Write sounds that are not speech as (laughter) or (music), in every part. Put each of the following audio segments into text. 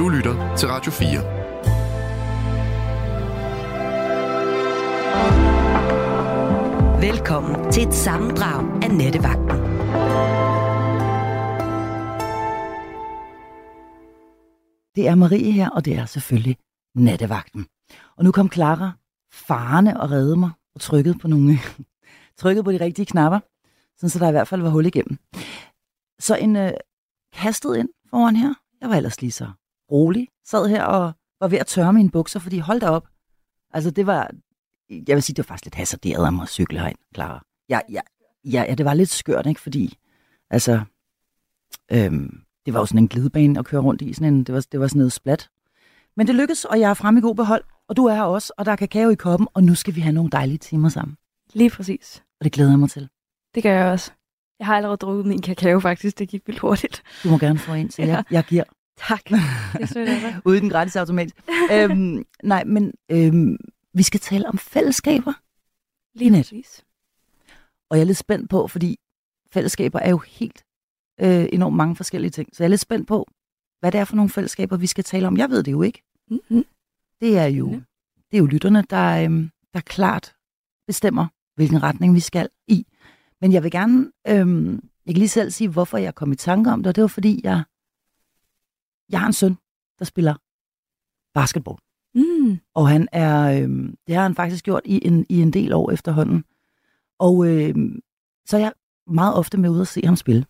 Du lytter til Radio 4. Velkommen til et sammendrag af Nettevagten. Det er Marie her, og det er selvfølgelig Nattevagten. Og nu kom Clara farne og redde mig og trykkede på nogle (laughs) trykkede på de rigtige knapper, så der i hvert fald var hul igennem. Så en øh, kastet ind foran her. Jeg var ellers lige så rolig. Sad her og var ved at tørre mine bukser, fordi hold da op. Altså det var, jeg vil sige, det var faktisk lidt hasarderet af mig at cykle herind, Clara. Ja, ja, ja, ja, det var lidt skørt, ikke? Fordi, altså, øhm, det var jo sådan en glidebane at køre rundt i. Sådan en, det, var, det var sådan noget splat. Men det lykkedes, og jeg er fremme i god behold. Og du er her også, og der er kakao i koppen, og nu skal vi have nogle dejlige timer sammen. Lige præcis. Og det glæder jeg mig til. Det gør jeg også. Jeg har allerede drukket min kakao faktisk, det gik vildt hurtigt. Du må gerne få en, så jeg, (laughs) jeg giver. Tak. Det er sødt (laughs) Uden den gratis automat. øhm, nej, men øhm, vi skal tale om fællesskaber. Lige net. Og jeg er lidt spændt på, fordi fællesskaber er jo helt øh, enormt mange forskellige ting. Så jeg er lidt spændt på, hvad det er for nogle fællesskaber, vi skal tale om. Jeg ved det jo ikke. Mm-hmm. Det er jo, det er jo lytterne, der, øhm, der klart bestemmer, hvilken retning vi skal i. Men jeg vil gerne, øhm, jeg kan lige selv sige, hvorfor jeg kom i tanke om det, og det var fordi, jeg, jeg har en søn, der spiller basketball. Mm. Og han er, øhm, det har han faktisk gjort i en, i en del år efterhånden. Og øhm, så er jeg meget ofte med ud at se ham spille.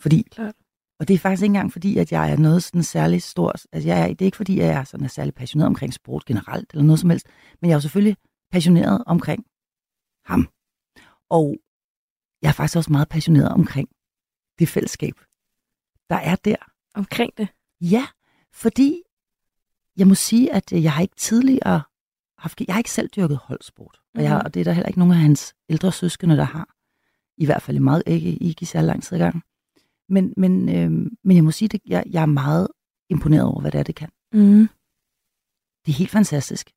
Fordi, Klart. og det er faktisk ikke engang fordi, at jeg er noget sådan særlig stor, altså jeg er, det er ikke fordi, jeg er sådan er særlig passioneret omkring sport generelt, eller noget som helst, men jeg er jo selvfølgelig passioneret omkring ham. Og jeg er faktisk også meget passioneret omkring det fællesskab, der er der. Omkring det? Ja, fordi jeg må sige, at jeg har ikke tidligere haft, jeg har ikke selv dyrket holdsport. Mm-hmm. Og, jeg, og det er der heller ikke nogen af hans ældre søskende, der har. I hvert fald meget, ikke, ikke i særlig lang tid i gang. Men, men, øh, men jeg må sige, at jeg, jeg er meget imponeret over, hvad det er, det kan. Mm. Det er helt fantastisk.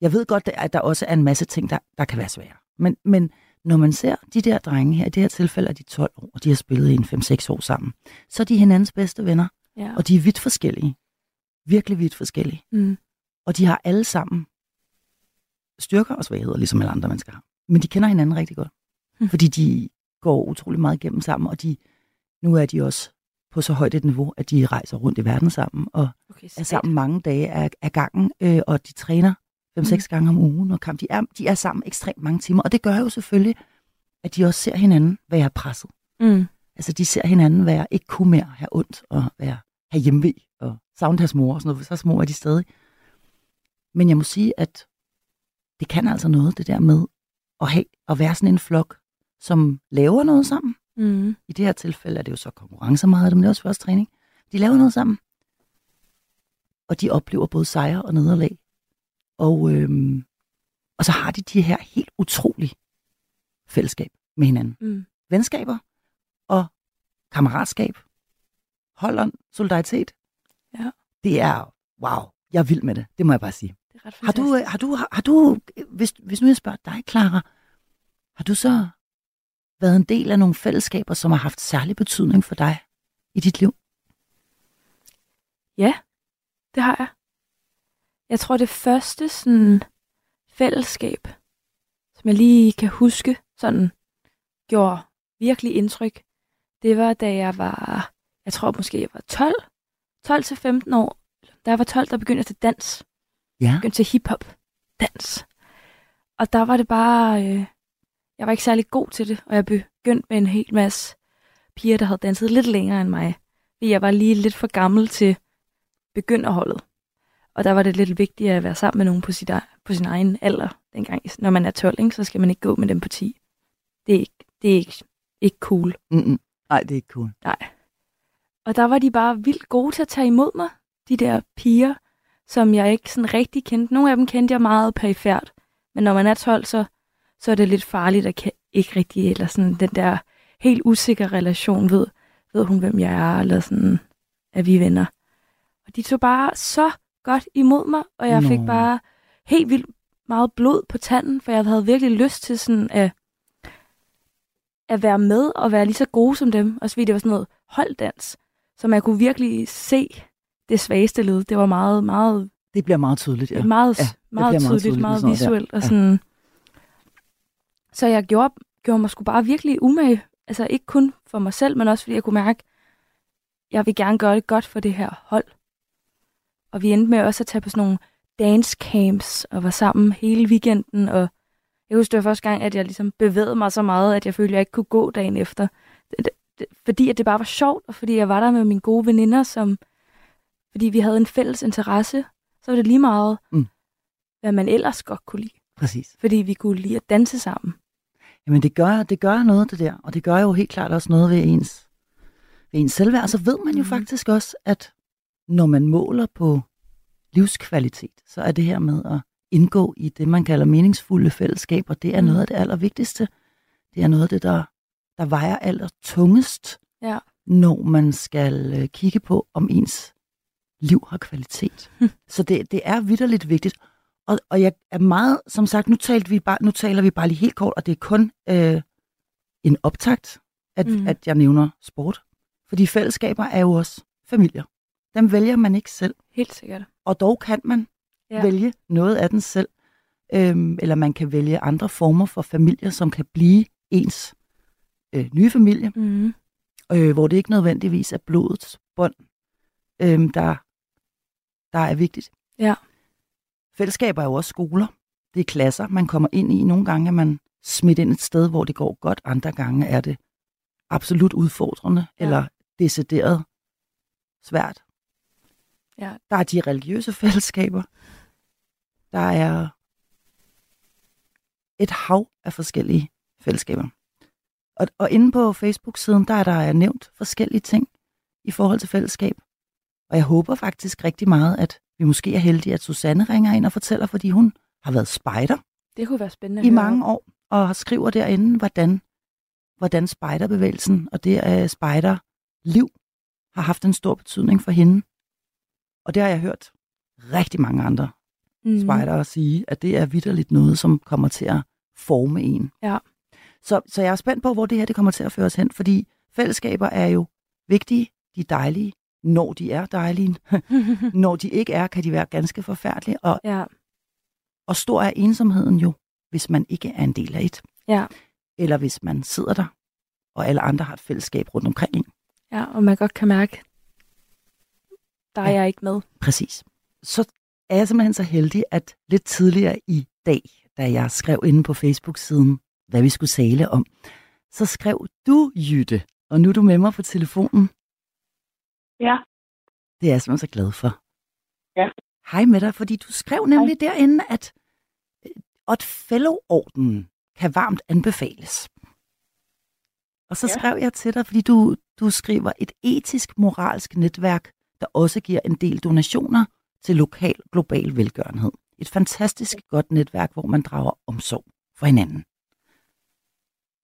Jeg ved godt, at der også er en masse ting, der, der kan være svære. Men, men når man ser de der drenge her, i det her tilfælde er de 12 år, og de har spillet i en 5-6 år sammen, så er de hinandens bedste venner. Ja. Og de er vidt forskellige. Virkelig vidt forskellige. Mm. Og de har alle sammen styrker og svagheder, ligesom alle andre mennesker har. Men de kender hinanden rigtig godt. Mm. Fordi de går utrolig meget igennem sammen, og de, nu er de også på så højt et niveau, at de rejser rundt i verden sammen, og okay, er sammen mange dage af, af gangen, øh, og de træner fem-seks mm. gange om ugen, og kamp. De, er, de er sammen ekstremt mange timer, og det gør jo selvfølgelig, at de også ser hinanden være presset. Mm. Altså, de ser hinanden være ikke kunne mere have ondt, og være have hjemve, og savne deres mor, og sådan noget, så små er de stadig. Men jeg må sige, at det kan altså noget, det der med at, have, at være sådan en flok, som laver noget sammen. Mm. I det her tilfælde er det jo så konkurrencer meget, men det er også først træning. De laver noget sammen. Og de oplever både sejre og nederlag. Og, øhm, og så har de de her helt utrolige fællesskab med hinanden. Mm. Venskaber og kammeratskab. Holdånd, solidaritet. Ja. Det er, wow, jeg er vild med det. Det må jeg bare sige. Det er ret har du, har du, har, har du hvis, hvis nu jeg spørger dig, Clara, har du så været en del af nogle fællesskaber, som har haft særlig betydning for dig i dit liv? Ja, det har jeg. Jeg tror, det første sådan, fællesskab, som jeg lige kan huske, sådan gjorde virkelig indtryk, det var, da jeg var, jeg tror måske, jeg var 12, 12 til 15 år. Da jeg var 12, der begyndte jeg til dans. Ja. Jeg begyndte til hiphop, dans. Og der var det bare, øh, jeg var ikke særlig god til det, og jeg begyndte med en hel masse piger, der havde danset lidt længere end mig. Fordi jeg var lige lidt for gammel til begynderholdet. Og der var det lidt vigtigt at være sammen med nogen på, sit, på sin egen alder dengang. Når man er 12, ikke, så skal man ikke gå med dem på 10. Det er ikke, det er ikke, ikke cool. Mm-mm. Nej, det er ikke cool. Nej. Og der var de bare vildt gode til at tage imod mig, de der piger, som jeg ikke sådan rigtig kendte. Nogle af dem kendte jeg meget perifært, men når man er 12, så, så er det lidt farligt at ikke rigtig, eller sådan den der helt usikre relation, ved, ved hun, hvem jeg er, eller sådan, at vi er venner. Og de tog bare så godt imod mig, og jeg Nå. fik bare helt vildt meget blod på tanden, for jeg havde virkelig lyst til sådan at, at være med og være lige så gode som dem. Og så fordi det var sådan noget holddans, som jeg kunne virkelig se det svageste led. Det var meget, meget, Det bliver meget tydeligt, ja. meget, Ja, meget, meget tydeligt, tydeligt meget noget der. visuelt. Og Ja. sådan. Så jeg gjorde, gjorde mig sgu bare virkelig umage. Altså ikke kun for mig selv, men også fordi jeg kunne mærke, jeg vil gerne gøre det godt for det her hold. Og vi endte med også at tage på sådan nogle dance camps og var sammen hele weekenden. Og jeg husker, det var første gang, at jeg ligesom bevægede mig så meget, at jeg følte, at jeg ikke kunne gå dagen efter. Det, det, fordi at det bare var sjovt, og fordi jeg var der med mine gode veninder, som, fordi vi havde en fælles interesse, så var det lige meget, Mm. hvad man ellers godt kunne lide. Præcis. Fordi vi kunne lide at danse sammen. Jamen det gør, det gør noget, det der. Og det gør jo helt klart også noget ved ens, ved ens selvværd. Og så ved man jo Mhm. faktisk også, at når man måler på livskvalitet, så er det her med at indgå i det, man kalder meningsfulde fællesskaber, det er Mhm. noget af det allervigtigste. Det er noget af det, der, der vejer aller tungest, Ja. når man skal øh, kigge på, om ens liv har kvalitet. (laughs) Så det, det er vidderligt vigtigt. Og, og jeg er meget, som sagt, nu, talte vi bare, nu taler vi bare lige helt kort, og det er kun øh, en optakt, at, mm. At jeg nævner sport. Fordi fællesskaber er jo også familier. Dem vælger man ikke selv. Helt sikkert. Og dog kan man ja. Vælge noget af den selv. Øhm, eller man kan vælge andre former for familier, som kan blive ens øh, nye familie, Mm. øh, hvor det ikke nødvendigvis er blodets bånd, øh, der, der er vigtigt. Ja. Fællesskaber er jo også skoler. Det er klasser, man kommer ind i. Nogle gange er man smidt ind et sted, hvor det går godt. Andre gange er det absolut udfordrende Ja. eller decideret svært. Ja. Der er de religiøse (laughs) fællesskaber. Der er et hav af forskellige fællesskaber. Og, og inde på Facebook-siden, der er der nævnt forskellige ting i forhold til fællesskab. Og jeg håber faktisk rigtig meget, at vi måske er heldige, at Susanne ringer ind og fortæller, fordi hun har været spejder Det kunne være spændende i mange år, og skriver derinde, hvordan, hvordan spejderbevægelsen og det uh, spejderliv har haft en stor betydning for hende. Og det har jeg hørt rigtig mange andre Mm. spejdere sige, at det er vidderligt noget, som kommer til at forme en. Ja. Så, så jeg er spændt på, hvor det her det kommer til at føre os hen, fordi fællesskaber er jo vigtige, de er dejlige, når de er dejlige. (laughs) når de ikke er, kan de være ganske forfærdelige, og, ja. og stor er ensomheden jo, hvis man ikke er en del af et. Ja. Eller hvis man sidder der, og alle andre har et fællesskab rundt omkring en. ja, og man godt kan mærke, der er Ja. jeg ikke med. Præcis. Så er jeg simpelthen så heldig, at lidt tidligere i dag, da jeg skrev inde på Facebook-siden, hvad vi skulle tale om, så skrev du, Jytte, og nu er du med mig på telefonen. Ja. Det er jeg simpelthen så glad for. Ja. Hej med dig, fordi du skrev nemlig Hej. derinde, at øh, Odd Fellow-ordenen kan varmt anbefales. Og så Ja. skrev jeg til dig, fordi du, du skriver et etisk-moralsk netværk, der også giver en del donationer til lokal global velgørenhed. Et fantastisk godt netværk, hvor man drager omsorg for hinanden.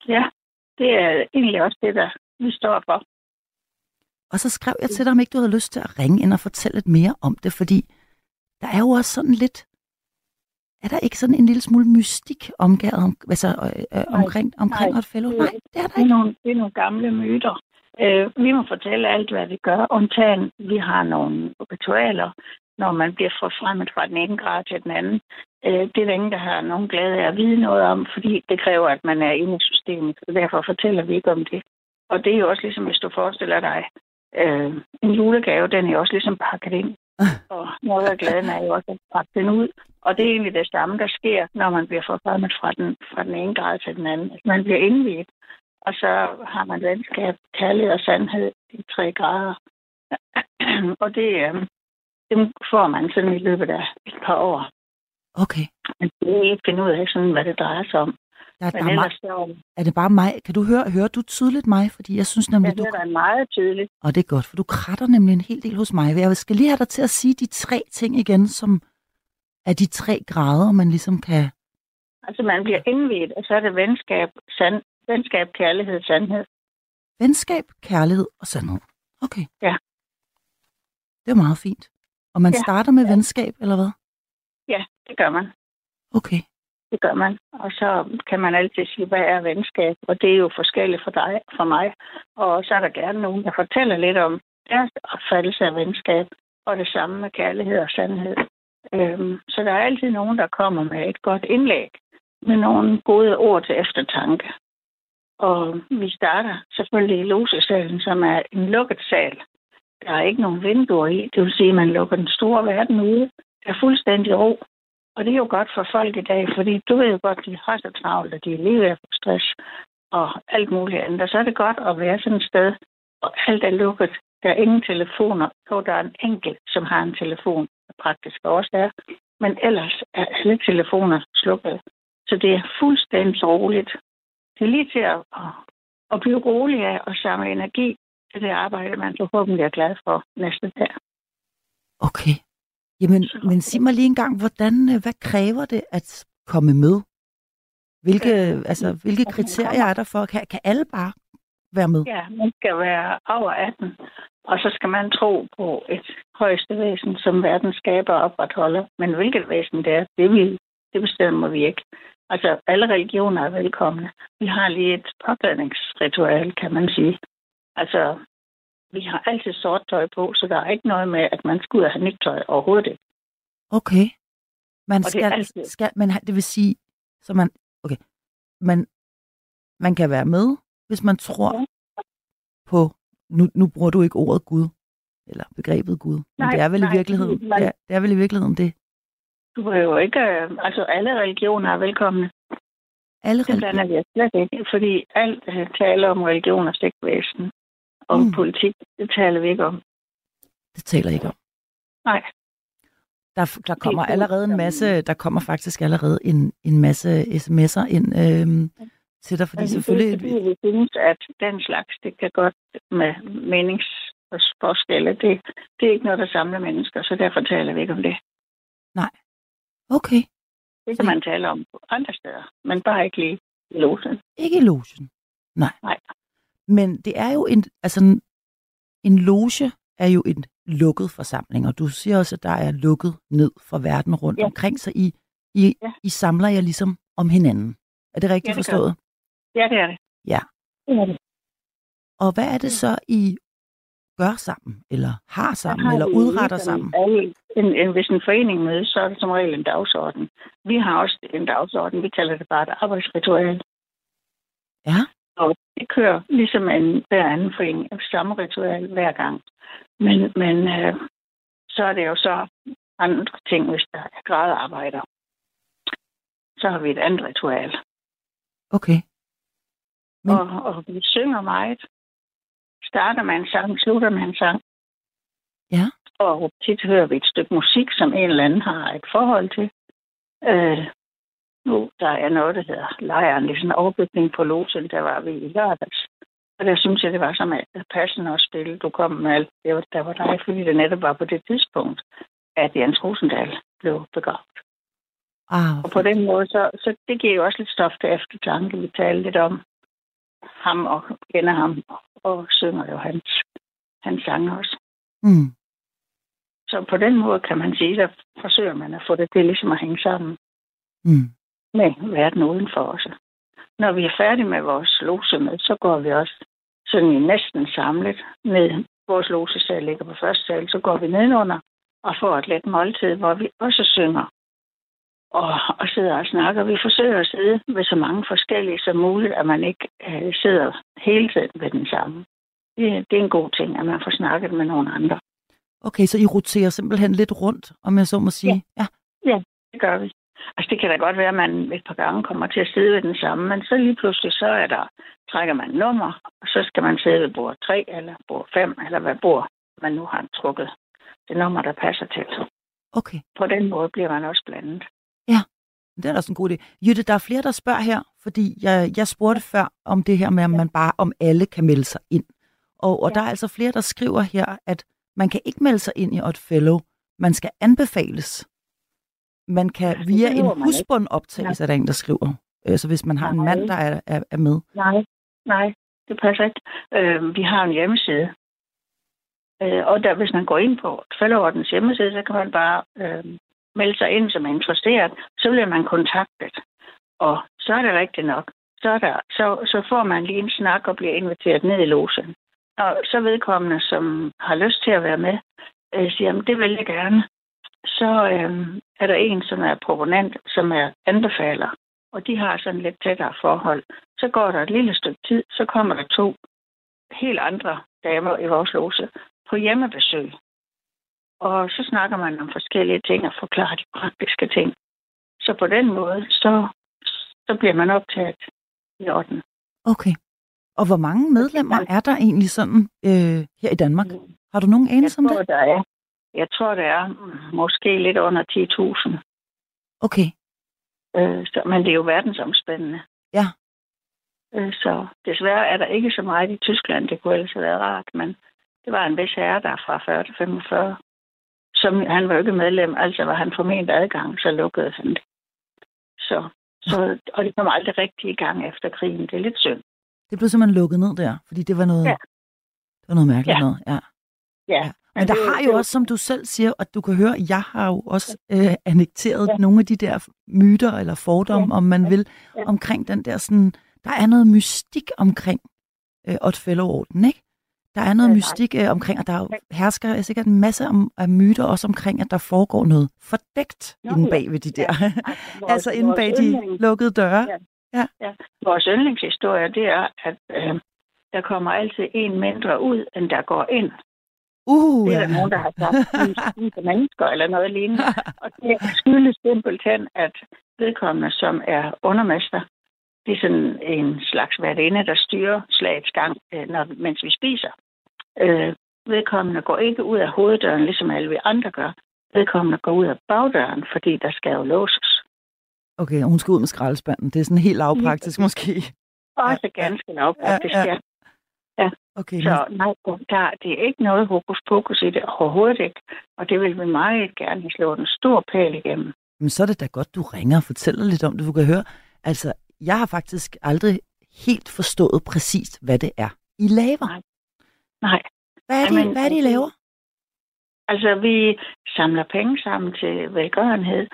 Ja, det er egentlig også det, der vi står for. Og så skrev jeg til dig, om ikke du havde lyst til at ringe ind og fortælle lidt mere om det, fordi der er jo også sådan lidt, er der ikke sådan en lille smule mystik omgået, om, altså, øh, øh, omkring, omkring nej, Odd Fellow? det- Nej, det er der Det er ikke. nogle, det er nogle gamle myter. Øh, vi må fortælle alt, hvad vi gør, undtagen vi har nogle ritualer, når man bliver forfremmet fra den ene grad til den anden. Øh, det er der ingen, der har nogen glæde af at vide noget om, fordi det kræver, at man er inde i systemet, og derfor fortæller vi ikke om det. Og det er jo også ligesom, hvis du forestiller dig, øh, en julegave, den er jo også ligesom pakket ind. (laughs) Og noget af glæden er jo også at pakke den ud. Og det er egentlig det samme, der sker, når man bliver forfremmet fra den, fra den ene grad til den anden. Altså, man bliver indvidet, og så har man venskab, kærlighed og sandhed i tre grader. (clears throat) og det, øh, dem får man sådan i løbet af et par år. Okay. Men det er ikke finde ud af, sådan, hvad det drejer sig om. Der, Men er, mig, ellers så er det bare mig? Kan du høre, hører du tydeligt mig? Fordi jeg synes nemlig, jeg du... hører dig meget tydeligt. Og det er godt, for du kratter nemlig en hel del hos mig. Jeg skal lige have dig til at sige de tre ting igen, som er de tre grader, man ligesom kan... Altså, man bliver indvidet, og så er det venskab, sand, venskab kærlighed, sandhed. Venskab, kærlighed og sandhed. Okay. Ja. Det er meget fint. Og man Ja. starter med Ja. venskab, eller hvad? Ja, det gør man. Okay. Det gør man. Og så kan man altid sige, hvad er venskab? Og det er jo forskelligt for dig og for mig. Og så er der gerne nogen, der fortæller lidt om deres opfattelse af venskab. Og det samme med kærlighed og sandhed. Øhm, så der er altid nogen, der kommer med et godt indlæg, med nogle gode ord til eftertanke. Og vi starter selvfølgelig i losesalen, som er en lukket sal. Der er ikke nogen vinduer i. Det vil sige, at man lukker den store verden ude. Der er fuldstændig ro. Og det er jo godt for folk i dag, fordi du ved jo godt, de har så travlt, og de er lige ved at få stress og alt muligt andet. Og så er det godt at være sådan et sted, og alt er lukket. Der er ingen telefoner. Jo, der er en enkelt, som har en telefon, praktisk også er. Men ellers er alle telefoner slukket. Så det er fuldstændig roligt. Det er lige til at, at blive rolig af og samle energi til det arbejde, man forhåbentlig er glad for næste dag. Okay. Jamen, men sig mig lige en gang, hvordan, øh, hvad kræver det at komme med? Hvilke, øh, altså, hvilke kriterier er der for? Kan, kan alle bare være med? Ja, man skal være over 18, og så skal man tro på et højeste væsen, som verden skaber og opretholder. Men hvilket væsen det er, det, vil, det bestemmer vi ikke. Altså, alle religioner er velkomne. Vi har lige et påklædningsritual, kan man sige. Altså, vi har altid sort tøj på, så der er ikke noget med, at man skal ud og have nyt tøj overhovedet ikke. Okay. Man skal, det, altid... skal, men det vil sige, så man, okay, man, man kan være med, hvis man tror ja. på, nu, nu bruger du ikke ordet Gud, eller begrebet Gud, men nej, det er vel nej, i virkeligheden, nej. det, er, det er vel i virkeligheden det. Du jo ikke, øh, altså alle religioner er velkomne. Alle religioner? Det er slet ikke, fordi alt uh, taler om religion og stikvæsen og mm. politik, det taler vi ikke om. Det taler ikke om? Nej. Der, der kommer allerede en masse, der kommer faktisk allerede en, en masse sms'er ind øhm, til dig, fordi altså, selvfølgelig... Det er fordi, vi synes, at den slags, det kan godt med meningsforskelle, det, det er ikke noget, der samler mennesker, så derfor taler vi ikke om det. Nej. Okay. Det kan man tale om på andre steder, men bare ikke lige i logen. Ikke i logen? Nej. Nej. Men det er jo en, altså en loge er jo en lukket forsamling, og du siger også, at der er lukket ned for verden rundt ja. omkring, så I, I, ja. I samler jer ligesom om hinanden. Er det rigtigt ja, det forstået? Ja, det er det. Ja. Det er det. Og hvad er det så, I gør sammen, eller har sammen, har eller udretter sammen? Alle, en, en, hvis en forening mødes, så er det som regel en dagsorden. Vi har også en dagsorden, vi kalder det bare et arbejdsritual. Ja. Og det kører ligesom en hver anden forening, samme ritual hver gang. Men, men øh, så er det jo så andre ting, hvis der er gradearbejder. Så har vi et andet ritual. Okay. Men... Og, og vi synger meget. Starter man en sang, slutter man en sang. Ja. Og tit hører vi et stykke musik, som en eller anden har et forhold til. Øh, nu, der er noget, der hedder lejren, det er sådan en overbygning på Losen, der var vi i lørdags. Og der synes jeg, det var som at passende at spille. Du kom med alt, det var, der var dig, fordi det netop var på det tidspunkt, at Jens Rosendal blev begravet. Ah. Og på den måde, så, så det giver jo også lidt stof til eftertanke. Vi taler lidt om ham og kender ham, og synger jo hans, hans sange også. Mm. Så på den måde kan man sige, at forsøger man at få det til ligesom at hænge sammen. Mm med verden udenfor os. Når vi er færdige med vores losemøde, så går vi også sådan næsten samlet ned. Vores losesal ligger på første sal, så går vi nedenunder og får et let måltid, hvor vi også synger og, og sidder og snakker. Vi forsøger at sidde ved så mange forskellige som muligt, at man ikke øh, sidder hele tiden ved den samme. Det, det er en god ting, at man får snakket med nogle andre. Okay, så I roterer simpelthen lidt rundt, om jeg så må sige? Ja, ja. ja det gør vi. Altså, det kan da godt være, at man et par gange kommer til at sidde ved den samme, men så lige pludselig, så er der, trækker man nummer, og så skal man sidde ved bord 3 eller bord 5, eller hvad bord man nu har trukket. Det nummer, der passer til. Okay. På den måde bliver man også blandet. Ja, det er også en god idé. Jytte, der er flere, der spørger her, fordi jeg, jeg spurgte før om det her med, om man bare, om alle kan melde sig ind. Og, og ja. der er altså flere, der skriver her, at man kan ikke melde sig ind i Odd Fellow. Man skal anbefales man kan via en husbund optage, ja. er der en, der skriver. Øh, så hvis man har nej. en mand, der er, er, er med. Nej, nej, det passer ikke. Øh, vi har en hjemmeside. Øh, og der, hvis man går ind på Fældeordens hjemmeside, så kan man bare øh, melde sig ind, som er interesseret. Så bliver man kontaktet. Og så er det rigtigt nok. Så, er der, så, så får man lige en snak og bliver inviteret ned i losen. Og så vedkommende, som har lyst til at være med, øh, siger, at det vil jeg gerne, så øh, er der en, som er proponent, som er anbefaler, og de har sådan lidt tættere forhold. Så går der et lille stykke tid, så kommer der to helt andre damer i vores lose på hjemmebesøg. Og så snakker man om forskellige ting og forklarer de praktiske ting. Så på den måde, så, så bliver man optaget i orden. Okay. Og hvor mange medlemmer er der egentlig sådan øh, her i Danmark? Har du nogen anelse om tror, det? Der er, jeg tror, der er mm, måske lidt under 10.000. Okay. Øh, så, men det er jo verdensomspændende. Ja. Øh, så desværre er der ikke så meget i Tyskland. Det kunne ellers have været rart, men det var en vis herre, der er fra 40 til 45. Som, han var ikke medlem, altså var han formentlig adgang, så lukkede han det. Så, så, og det kom aldrig rigtig i gang efter krigen. Det er lidt synd. Det blev simpelthen lukket ned der, fordi det var noget, Ja. det var noget mærkeligt Ja. noget. Ja. Ja. Men der det- har det- jo også, som du selv siger, at du kan høre, jeg har jo også øh, annekteret Ja. nogle af de der myter eller fordomme, Ja. om man vil, Ja. omkring den der sådan, der er noget mystik omkring øh, Otfellow-orden, ikke? Der er noget Ja, nej. mystik øh, omkring, og der er hersker øh, sikkert en masse om, af myter også omkring, at der foregår noget fordækt Nå, inde ja. bag ved de der, Vores- (laughs) altså inde vores bag de lukkede døre. Ja. Vores yndlingshistorie, det er, at øh, der kommer altid en mindre ud, end der går ind. Uh, Det er ja. der nogen, der har sagt, er mennesker eller noget lignende. (laughs) Og det skyldes simpelthen, at vedkommende, som er undermester, det er sådan en slags værtinde, der styrer slagets gang, øh, når, mens vi spiser. Øh, vedkommende går ikke ud af hoveddøren, ligesom alle vi andre gør. Vedkommende går ud af bagdøren, fordi der skal jo låses. Okay, hun skal ud med skraldespanden. Det er sådan helt lavpraktisk måske. Også ganske lavpraktisk, Ja, ja. ja. Okay, Så nej, der, det er ikke noget hokus pokus i det overhovedet ikke. Og det vil vi meget gerne slå en stor pæl igennem. men så er det da godt, du ringer og fortæller lidt om det. Du kan høre, altså, jeg har faktisk aldrig helt forstået præcis, hvad det er, I laver. Nej. Nej, Hvad er det, Jamen, hvad er det I laver? altså vi samler penge sammen til velgørenhed.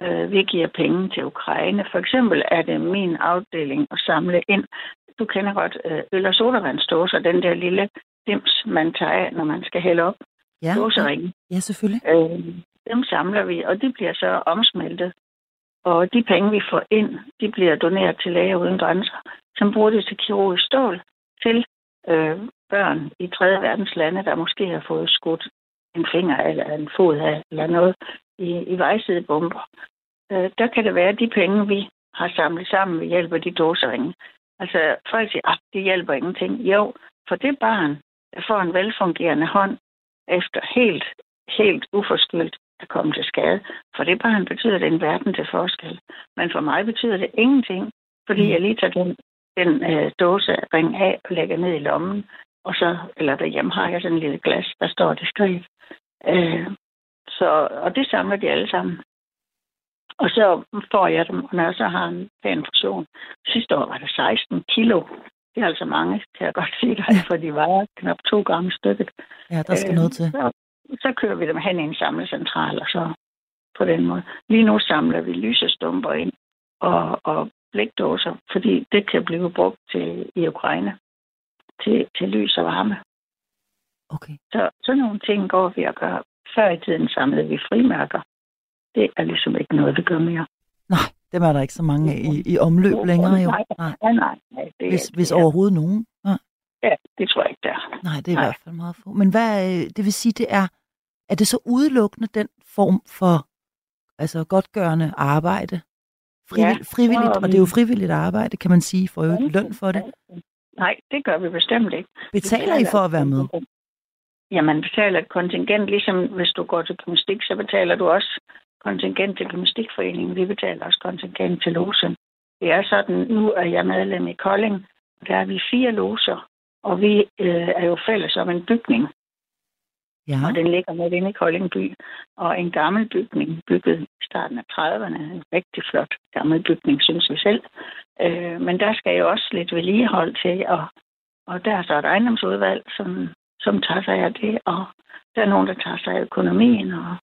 Øh, vi giver penge til Ukraine. For eksempel er det min afdeling at samle ind. Du kender godt øh, øl- og sodavandsdåser, den der lille dims, man tager af, når man skal hælde op. Ja, ja, Dåseringen. ja, selvfølgelig. Øh, dem samler vi, og de bliver så omsmeltet. Og de penge, vi får ind, de bliver doneret til Læger Uden Grænser, som bruger det til kirurgisk stål til øh, børn i tredje verdens lande, der måske har fået skudt en finger eller en fod af eller noget i, i vejsidebomber. Øh, der kan det være, at de penge, vi har samlet sammen ved hjælp af de dåseringe. Altså, folk siger, at det hjælper ingenting. Jo, for det barn, der får en velfungerende hånd, efter helt, helt uforskyldt at komme til skade. For det barn betyder det en verden til forskel. Men for mig betyder det ingenting, fordi Mm. jeg lige tager den, den øh, dåse ring af og lægger ned i lommen. Og så, eller derhjemme har jeg sådan en lille glas, der står diskret. Øh, så, og det samler de alle sammen. Og så får jeg dem, og når jeg så har en pæn portion. Sidste år var det 16 kilo. Det er altså mange, kan jeg godt sige dig, for de vejer knap to gram stykket. Ja, der skal Øh, noget til. Så, så kører vi dem hen i en samlecentral, og så på den måde. Lige nu samler vi lysestumper ind og, og blikdåser, fordi det kan blive brugt til, i Ukraine til, til lys og varme. Okay. Så sådan nogle ting går vi at gøre. Før i tiden samlede vi frimærker. Det er ligesom ikke noget, vi gør mere. Nej, dem er der ikke så mange af i, i omløb længere jo. Nej, Nej. nej, det, Hvis, hvis det er- overhovedet nogen. Ja, det tror jeg ikke, der. nej, det er i Nej. hvert fald meget få. Men hvad, øh, det vil sige, det er, er det så udelukkende den form for altså godgørende arbejde? Frivill, Ja, frivilligt, og, og det er jo frivilligt arbejde, kan man sige, for jo løn for det. Nej, det gør vi bestemt ikke. Betaler I for at være med? Ja, man betaler et kontingent, ligesom hvis du går til gymnastik, så betaler du også kontingent til gymnastikforeningen. Vi betaler også kontingent til losen. Det er sådan, nu er jeg medlem i Kolding, og der er vi fire loser, og vi øh, er jo fælles om en bygning, Ja, og den ligger midt inde i Kolding by. Og en gammel bygning, bygget i starten af 30'erne, en rigtig flot gammel bygning, synes vi selv. Øh, men der skal jo også lidt vedligehold til, og, og der er så et ejendomsudvalg, som, som tager sig af det, og der er nogen, der tager sig af økonomien. Og,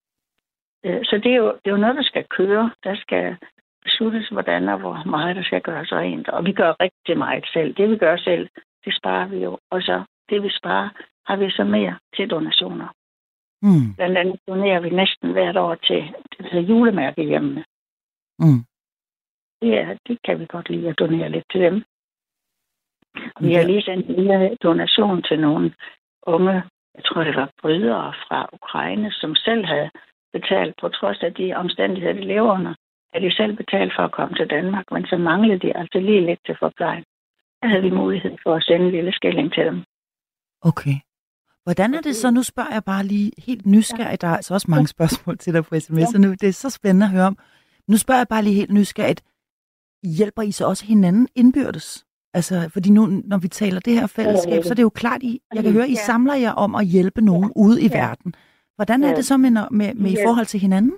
øh, så det er, jo, det er jo noget, der skal køre. Der skal besluttes, hvordan og hvor meget der skal gøres rent. Og vi gør rigtig meget selv. Det vi gør selv, det sparer vi jo. Og så det vi sparer, har vi så mere til donationer. Mm. Blandt andet donerer vi næsten hvert år til det hedder julemærkehjemmene. Mm. Det, er, det kan vi godt lide at donere lidt til dem. Vi har lige sendt en lille donation til nogle unge, jeg tror det var brydere fra Ukraine, som selv havde betalt, på trods af de omstændigheder, de lever under, at de selv betalt for at komme til Danmark, men så manglede de altså lige lidt til forplejen. Havde vi mulighed for at sende en lille skilling til dem. Okay. Hvordan er det så? Nu spørger jeg bare lige helt nysgerrigt. Der er altså også mange spørgsmål til dig på sms, nu. Det er så spændende at høre om. Nu spørger jeg bare lige helt nysgerrigt. Hjælper I så også hinanden indbyrdes? Altså, fordi nu, når vi taler det her fællesskab, så er det jo klart, I, jeg kan høre, I samler jer om at hjælpe nogen ude i verden. Hvordan er det så med, med, med i forhold til hinanden?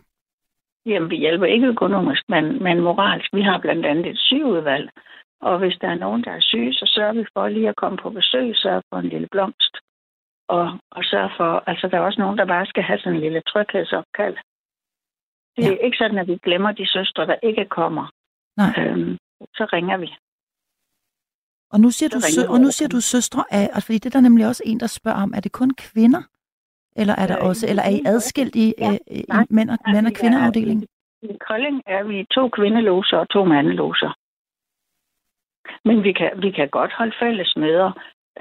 Jamen, vi hjælper ikke økonomisk, men, men moralsk. Vi har blandt andet et sygeudvalg, og hvis der er nogen, der er syge, så sørger vi for lige at komme på besøg, sørge for en lille blomst. Og, og sørge for, altså der er også nogen, der bare skal have sådan en lille tryghedsopkald. Det er ja. ikke sådan, at vi glemmer de søstre, der ikke kommer. Nej. Øhm, så ringer vi. Og nu siger, Så du, sø- og nu siger du søstre af, altså, fordi det er der nemlig også en, der spørger om, er det kun kvinder? Eller er der Øh, også, eller er I adskilt i, ja. øh, i Nej. mænd og, mænd og vi er- kvindeafdeling? I Kolding er vi to kvindeloser og to mandeloser. Men vi kan, vi kan godt holde fælles møder,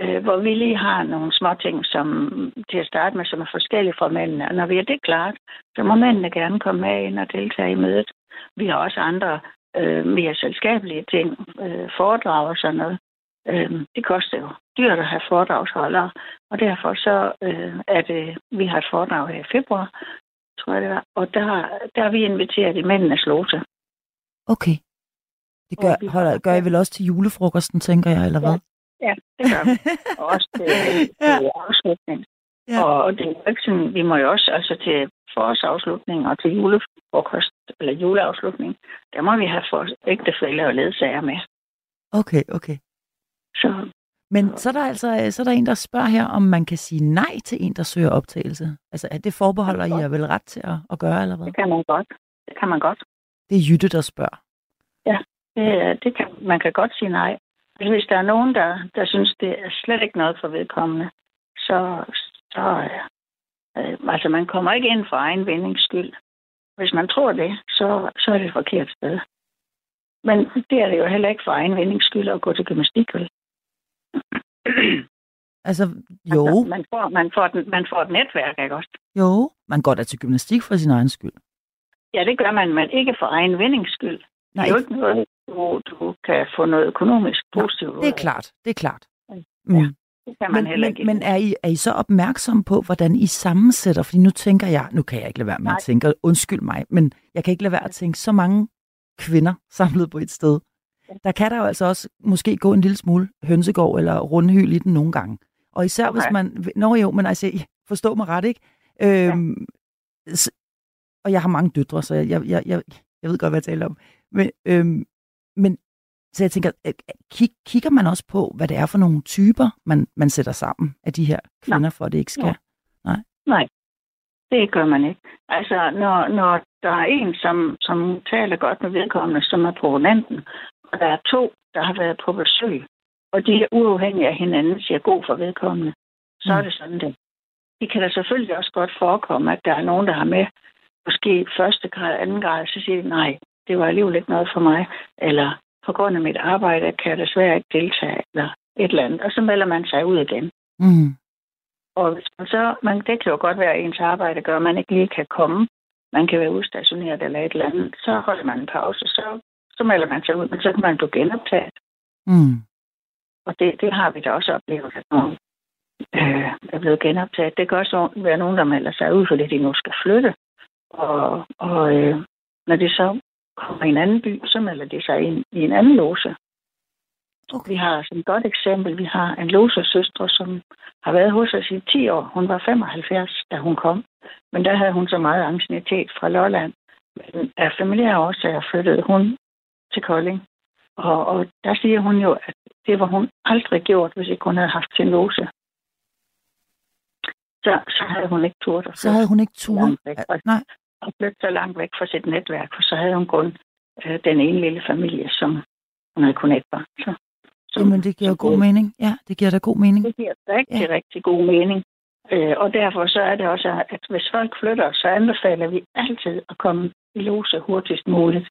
øh, hvor vi lige har nogle små ting, som til at starte med, som er forskellige fra mændene. Og når vi er det klart, så må mændene gerne komme med ind og deltage i mødet. Vi har også andre øh, mere selskabelige ting, øh, foredrag og sådan noget. Øh, det koster jo dyrt at have foredragsholdere, og derfor så øh, er det, vi har et foredrag her i februar, tror jeg det var, og der, der er vi inviteret i mændenes loge. Okay. Det gør, har- holder, gør I vel også til julefrokosten, tænker jeg, eller hvad? Ja, det gør vi. Og også til, (laughs) Ja. til afslutning. Ja. Ja. Og det er jo ikke sådan, vi må jo også, altså til forårsafslutning og til julefrokost, eller juleafslutning, der må vi have for ægtefælde og ledsager med. Okay, okay. Så Men så er der altså så er der en, der spørger her, om man kan sige nej til en, der søger optagelse. Altså, at det forbeholder I jer vel ret til at, at gøre, eller hvad? det kan man godt. Det kan man godt. Det er Jytte, der spørger. Det, det kan, man kan godt sige nej. Men hvis der er nogen, der, der synes, det er slet ikke noget for vedkommende, så, så øh, øh, altså man kommer ikke ind for egen vindings skyld. Hvis man tror det, så, så er det et forkert sted. Men det er det jo heller ikke for egen vindings skyld at gå til gymnastik, vel? Altså, jo, Altså, man, får, man, får et, man får et netværk, ikke også? jo. Man går da til gymnastik for sin egen skyld. Ja, det gør man, men ikke for egen vindings skyld. Nej, Det er jo ikke noget, du, du kan få noget økonomisk positivt det er klart. Det er klart. Ja. Mm. Det kan man Men, heller men, ikke. men er, I, er I så opmærksom på, hvordan I sammensætter? Fordi nu tænker jeg, nu kan jeg ikke lade være med Nej. at tænke, undskyld mig, men jeg kan ikke lade være at tænke, så mange kvinder (laughs) samlet på et sted. Der kan der jo altså også måske gå en lille smule hønsegård eller rundhyl i den nogle gange. Og især okay. hvis man... Nå jo, men altså, forstå mig ret, ikke? Øhm, ja. Og jeg har mange døtre, så jeg, jeg, jeg, jeg, jeg ved godt, hvad jeg taler om. Men, øhm, men så jeg tænker, øh, kig, kigger man også på, hvad det er for nogle typer, man, man sætter sammen af de her kvinder, for at det ikke skal? Nej, det gør man ikke. Altså, når, når der er en, som, som taler godt med vedkommende, som er proponenten, og der er to, der har været på besøg, og de er uafhængige af hinanden, siger god for vedkommende, så Mm. er det sådan det. Det kan da selvfølgelig også godt forekomme, at der er nogen, der har med måske første grad, anden grad, så siger de, nej, det var alligevel ikke noget for mig, eller på grund af mit arbejde kan jeg desværre ikke deltage, eller et eller andet, og så melder man sig ud igen. Mm. Og hvis man så, man, det kan jo godt være, at ens arbejde gør, at man ikke lige kan komme. Man kan være udstationeret eller et eller andet. Så holder man en pause, så, så melder man sig ud, men så kan man blive genoptaget. Mm. Og det, det har vi da også oplevet, at nogen øh, er blevet genoptaget. Det kan også være nogen, der melder sig ud, fordi de nu skal flytte. Og, og øh, når de så kommer i en anden by, så melder de sig ind i en anden loge. Okay. Vi har som et godt eksempel, vi har en logesøstre, som har været hos os i 10 år. Hun var 75, da hun kom. Men der havde hun så meget ancienitet fra Lolland. Men af familiære årsager flyttede hun til Kolding. Og, og der siger hun jo, at det var hun aldrig gjort, hvis ikke hun havde haft sin loge. Så, så havde hun ikke turt Så havde hun ikke tur. langt væk fra, Nej. Og flytte så langt væk fra sit netværk, for så havde hun kun øh, den ene lille familie, som hun havde kun et barn. Så, som, Jamen, det giver som god mening. Ja, det giver da god mening. det giver rigtig, ja. rigtig god mening. Øh, og derfor så er det også, at hvis folk flytter, så anbefaler vi altid at komme i lose hurtigst muligt.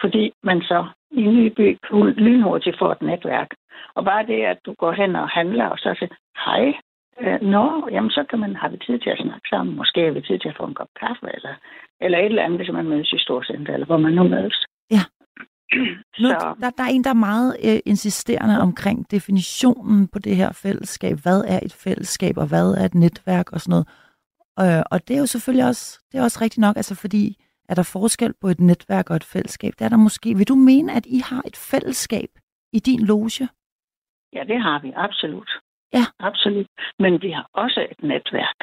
Fordi man så i en ny by lynhurtigt får et netværk. Og bare det, at du går hen og handler, og så siger, hej, øh, nå, jamen så kan man have vi tid til at snakke sammen. Måske har vi tid til at få en kop kaffe, eller, eller et eller andet, hvis man mødes i Storcenter, eller hvor man nu mødes. Ja. (clears throat) Nu, der, der er en, der er meget øh, insisterende omkring definitionen på det her fællesskab. Hvad er et fællesskab, og hvad er et netværk og sådan noget. Øh, og det er jo selvfølgelig også, det er også rigtigt nok, altså fordi er der forskel på et netværk og et fællesskab? Det er der måske. Vil du mene, at I har et fællesskab i din loge? Ja, det har vi, absolut. Ja. Absolut. Men vi har også et netværk.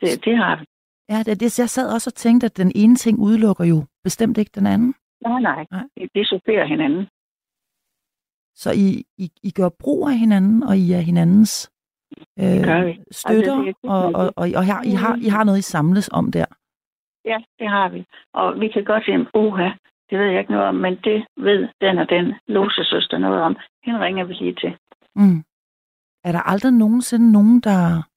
Det, det har vi. Ja, det, det, jeg sad også og tænkte, at den ene ting udelukker jo bestemt ikke den anden. Nej, nej. nej. Det, det supplerer hinanden. Så I, I, I gør brug af hinanden, og I er hinandens øh, støtter, altså, det, og, og, og, og her, I, har, I har noget, I samles om der. Ja, det har vi. Og vi kan godt sige, uha, det ved jeg ikke noget om, men det ved den og den losesøster noget om. Hende ringer vi lige til. Mm. Er der aldrig nogensinde nogen, der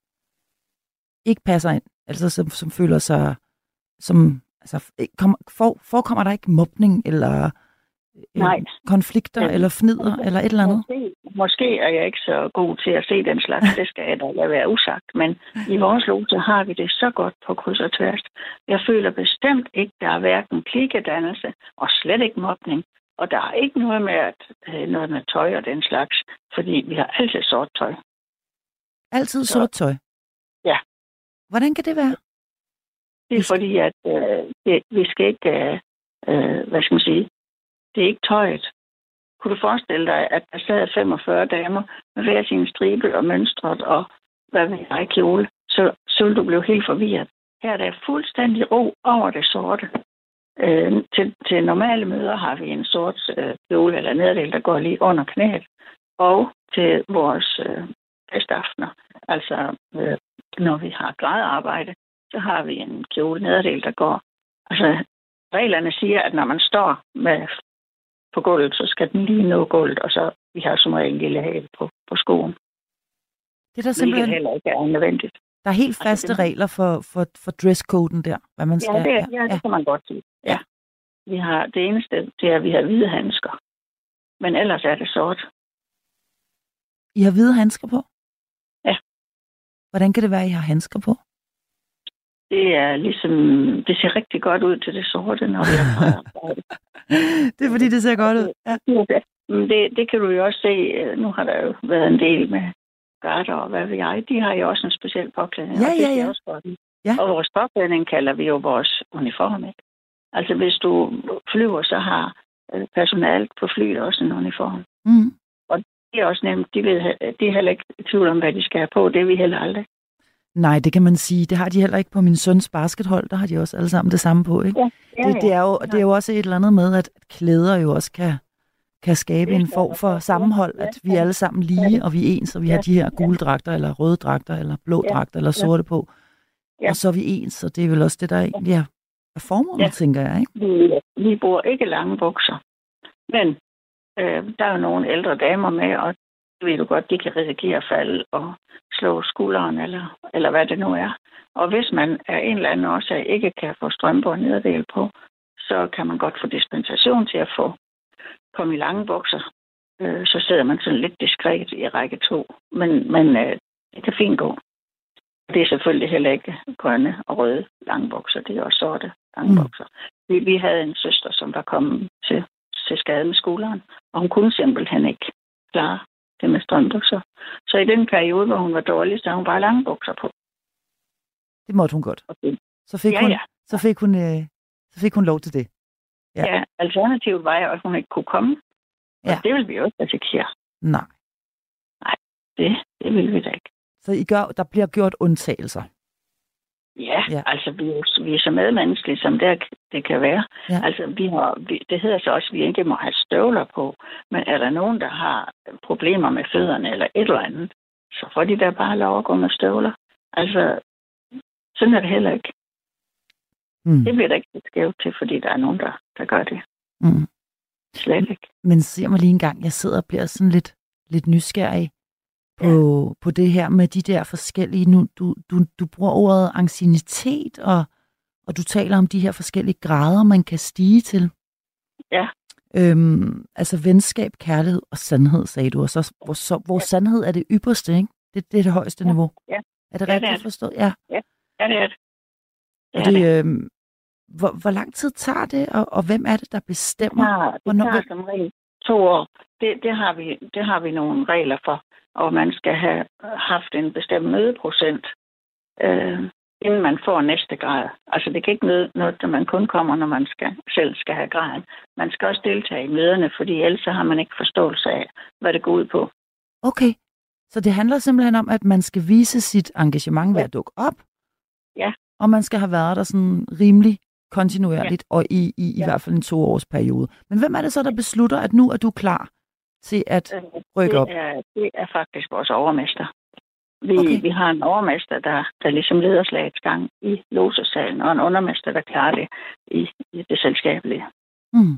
ikke passer ind? Altså som, som føler sig som... Altså, kom, for, forekommer der ikke mobning eller Øh, Nej. konflikter ja. eller fnider eller et eller andet? Måske, måske er jeg ikke så god til at se den slags. Det skal jeg da lade være usagt. Men i vores loge har vi det så godt på kryds og tværs. Jeg føler bestemt ikke, der er hverken klikkedannelse og slet ikke mobning. Og der er ikke noget med, at, øh, noget med tøj og den slags, fordi vi har altid sort tøj. Altid sort tøj? Ja. Hvordan kan det være? Det er fordi, at øh, det, vi skal ikke, øh, øh hvad skal man sige, det er ikke tøjet. Kunne du forestille dig, at der sad 45 damer med hver sin stribe og mønstret og hvad ved jeg, kjole, så, så ville du blive helt forvirret. Her er der fuldstændig ro over det sorte. Øh, til, til normale møder har vi en sort øh, kjole eller nederdel, der går lige under knæet. Og til vores øh, festaftener, altså øh, når vi har gradarbejde, så har vi en kjole nederdel, der går. Altså reglerne siger, at når man står med på gulvet, så skal den lige nå gulvet, og så vi har som regel en lille hæl på, på skoen. Det er der simpelthen... heller ikke er nødvendigt. Der er helt faste altså, regler for, for, for dresscoden der, hvad man skal... Ja, det, ja, det kan man godt sige. Ja. Vi har, det eneste, det er, at vi har hvide handsker. Men ellers er det sort. I har hvide handsker på? Ja. Hvordan kan det være, at I har handsker på? det er ligesom, det ser rigtig godt ud til det sorte, når vi har (laughs) Det er fordi, det ser godt ud. Ja. Det, det kan du jo også se. Nu har der jo været en del med garter og hvad ved jeg. De har jo også en speciel påklædning. Ja, og det ja, ja. Også godt. ja. Og vores påklædning kalder vi jo vores uniform, ikke? Altså hvis du flyver, så har øh, personalet på flyet også en uniform. Mm. Og det er også nemt. De, ved, de er heller ikke i tvivl om, hvad de skal have på. Det er vi heller aldrig. Nej, det kan man sige. Det har de heller ikke på min søns baskethold. Der har de også alle sammen det samme på, ikke? Ja, ja, det, det, er jo, det er jo også et eller andet med, at klæder jo også kan, kan skabe en form for sammenhold, at vi er alle sammen lige, og vi er ens, og vi har de her gule dragter, eller røde dragter, eller blå dragter, eller sorte på. Og så er vi ens, og det er vel også det, der egentlig er, er formålet, ja. tænker jeg, ikke? Vi, vi bruger ikke lange bukser. Men øh, der er jo nogle ældre damer med, og ved du godt, de kan risikere at falde og slå skulderen, eller, eller hvad det nu er. Og hvis man af en eller anden årsag ikke kan få strømper og nederdel på, så kan man godt få dispensation til at få komme i lange bukser. Øh, så sidder man sådan lidt diskret i række to. Men, men øh, det kan fint gå. Det er selvfølgelig heller ikke grønne og røde lange bukser. Det er også sorte lange bukser. Mm. Vi, vi havde en søster, som var kommet til, til skade med skulderen, og hun kunne simpelthen ikke klare det med strømbukser. Så i den periode, hvor hun var dårlig, så havde hun bare lange bukser på. Det måtte hun godt. Okay. Så fik, ja, hun, ja. Så, fik hun, øh, så fik hun lov til det. Ja, ja alternativet var jo, at hun ikke kunne komme. Ja. Og det vil vi jo ikke risikere. Nej. Nej, det, det vil vi da ikke. Så I gør, der bliver gjort undtagelser? Ja, ja. altså vi er, vi er så medmenneskelige, som det, det kan være. Ja. Altså vi har, vi, det hedder så også, at vi ikke må have støvler på. Men er der nogen, der har problemer med fødderne eller et eller andet, så får de da bare lov at gå med støvler. Altså, sådan er det heller ikke. Mm. Det bliver der ikke skævt til, fordi der er nogen, der, der gør det. Mm. Slet ikke. Men se mig lige en gang, jeg sidder og bliver sådan lidt, lidt nysgerrig på, ja. på det her med de der forskellige... Nu, du, du, du bruger ordet ancienitet, og, og du taler om de her forskellige grader, man kan stige til. Ja. Øhm, altså venskab, kærlighed og sandhed, sagde du. Og så, hvor, så, hvor ja. sandhed er det ypperste, ikke? Det, det er det højeste ja. niveau. Ja. Er det ja, rigtigt det er det. forstået? Ja. Ja, det er det. det, er det. Øhm, hvor, hvor lang tid tager det, og, og hvem er det, der bestemmer? Ja, det Hvornår- tager som regel to år. Det, det, har vi, det har vi nogle regler for, og man skal have haft en bestemt mødeprocent, øh, inden man får næste grad. Altså det kan ikke noget, noget, at man kun kommer, når man skal, selv skal have graden. Man skal også deltage i møderne, fordi ellers har man ikke forståelse af, hvad det går ud på. Okay. Så det handler simpelthen om, at man skal vise sit engagement ved at dukke op. Ja. Og man skal have været der sådan rimelig kontinuerligt, ja. og i, i, i Ja. hvert fald en toårs periode. Men hvem er det så, der beslutter, at nu er du klar til at Øh, rykke op? det, er, det er faktisk vores overmester. Vi, Okay. vi har en overmester, der, der ligesom leder slagets gang i losesalen, og en undermester, der klarer det i, i det selskabelige. Hmm.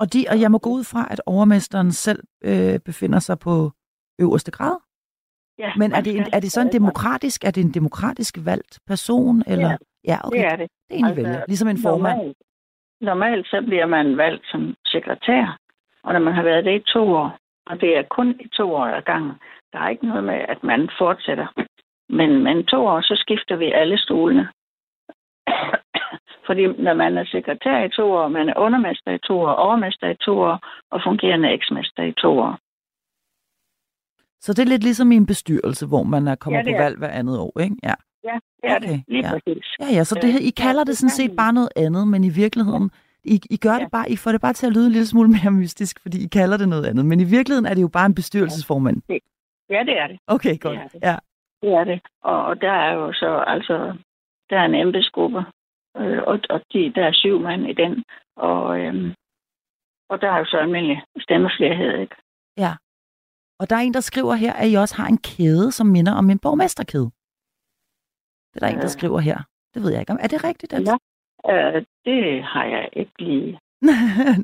Og, de, og jeg må gå ud fra, at overmesteren selv øh, befinder sig på øverste grad. Ja, Men er det, en, er det sådan demokratisk? Er det en demokratisk valgt person? Eller? Ja, ja okay. Det er det. Det er en Altså, vælger. Ligesom en formand. Normalt, normalt så bliver man valgt som sekretær, og når man har været det i to år, og det er kun i to år ad gangen, der er ikke noget med, at man fortsætter. Men, men to år, så skifter vi alle stolene. Fordi når man er sekretær i to år, man er undermester i to år, overmester i to år, og fungerende eksmester i to år. Så det er lidt ligesom i en bestyrelse, hvor man er kommer Ja, på valg hver andet år, ikke? Ja. Ja, det er Okay, det. Lige ja. præcis. Ja, ja, så det, her- I Øh, kalder ja, det sådan det set bare noget andet, men i virkeligheden, I, I gør det Ja. bare, I får det bare til at lyde en lille smule mere mystisk, fordi I kalder det noget andet. Men i virkeligheden er det jo bare en bestyrelsesformand. Ja, det er det. Okay, godt. er det. Ja. Det er det. Og, og der er jo så, altså, der er en embedsgruppe, øh, og, og de, der er syv mand i den, og, øhm, og der er jo så almindelig stemmeflerhed, ikke? Og der er en, der skriver her, at I også har en kæde, som minder om en borgmesterkæde. Det er der en, der skriver her. Det ved jeg ikke om. Er det rigtigt? At... Ja. Øh, det har jeg ikke lige (laughs)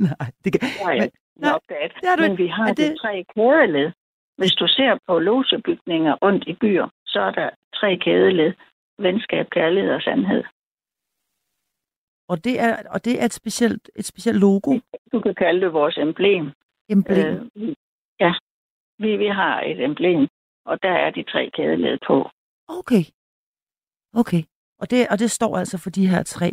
Nej, det kan... det har jeg Men- nej, opdaget. det har du Men vi har det... de tre kædeled. Hvis du ser på logebygninger rundt i byer, så er der tre kædeled. Venskab, kærlighed og sandhed. Og det er, og det er et specielt, et specielt logo, Du kan kalde det vores emblem. emblem. Øh, ja, vi, vi har et emblem, og der er de tre kædeled på. Okay. Okay. Og det, og det står altså for de her tre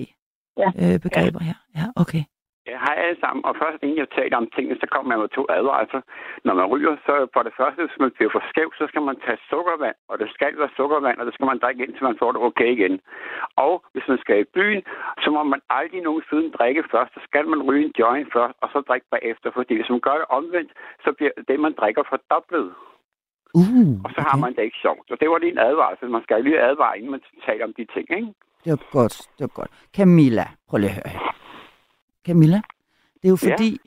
Ja. øh, begreber her. Ja, okay. Ja, hej alle sammen. Og først inden jeg taler om tingene, så kommer man med to advarsler. Når man ryger, så for det første, hvis man bliver for skæv, så skal man tage sukkervand, og det skal være sukkervand, og det skal man drikke indtil man får det okay igen. Og hvis man skal i byen, så må man aldrig nogensinde drikke først. Så skal man ryge en joint først, og så drikke bagefter. Fordi hvis man gør det omvendt, så bliver det, man drikker, fordoblet. Uh, Og så har man det ikke sjovt. Så det var lige en advarsel. Man skal lige advare, inden man taler om de ting, ikke? Det var godt, det var godt. Camilla, prøv lige at høre her. Camilla, det er jo Ja. fordi,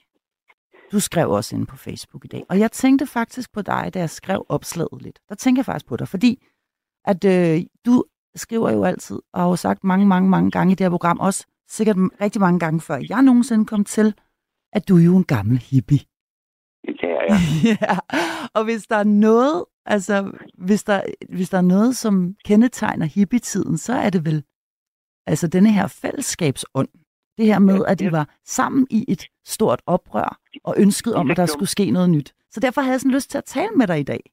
du skrev også ind på Facebook i dag. Og jeg tænkte faktisk på dig, da jeg skrev opslaget lidt. Der tænker jeg faktisk på dig, fordi at øh, du skriver jo altid, og har jo sagt mange, mange, mange gange i det her program, også sikkert rigtig mange gange før jeg nogensinde kom til, at du er jo en gammel hippie. Det (laughs) ja, og hvis der er noget, altså, hvis der, hvis der er noget, som kendetegner hippietiden, så er det vel, altså denne her fællesskabsånd. Det her med, at de var sammen i et stort oprør, og ønskede om, at der skulle ske noget nyt. Så derfor havde jeg sådan lyst til at tale med dig i dag.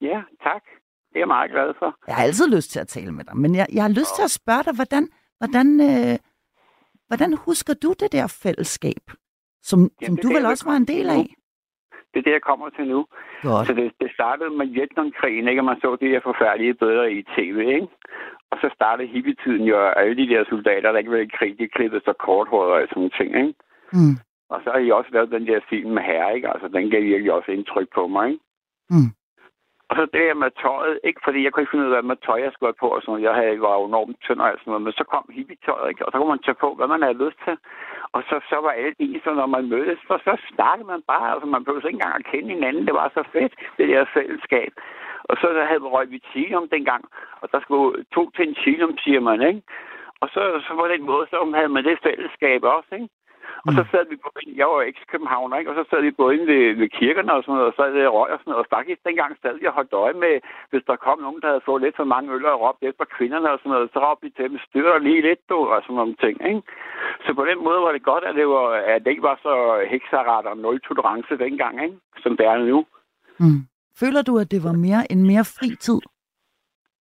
Ja, tak. Det er jeg meget glad for. Jeg har altid lyst til at tale med dig, men jeg, jeg har lyst til at spørge dig, hvordan, hvordan, øh, hvordan husker du det der fællesskab, som, Ja, som du vel også var en del af? Det er det, jeg kommer til nu. Godt. Så det, det startede med Vietnamkrigen, ikke? Og man så de her forfærdelige billeder i tv, ikke? Og så startede hippietiden jo, og alle de der soldater, der ikke ville i krig, de klippede så korthåret og sådan nogle ting, ikke? Mm. Og så har I også lavet den der film med herre, ikke? Altså, den gav virkelig også indtryk på mig, ikke? Mm. Og så det her med tøjet, ikke fordi jeg kunne ikke finde ud af, hvad med tøj jeg skulle have på og sådan noget. Jeg havde, var jo enormt tynd og alt sådan noget, men så kom hippietøjet, ikke? Og så kunne man tage på, hvad man havde lyst til. Og så, så var alle i, så når man mødtes, så, så snakkede man bare, altså man behøvede ikke engang at kende hinanden. Det var så fedt, det der fællesskab. Og så havde vi røg vi chilium dengang, og der skulle to til en chilium, siger man, ikke? Og så, så var det en måde, så havde man det fællesskab også, ikke? Og så sad vi på, jeg var eks-københavner, ikke? og så sad vi både inde ved, ved kirkerne og sådan noget, og så sad røg og sådan noget. Og faktisk dengang sad jeg holdt øje med, hvis der kom nogen, der havde fået lidt for mange øl og råbt efter kvinderne og sådan noget, så råbte vi til dem, styrer lige lidt, du, og sådan nogle ting. Ikke? Så på den måde var det godt, at det, var, at det ikke var så heksaret og nul tolerance dengang, ikke? som det er nu. Mm. Føler du, at det var mere en mere fri tid?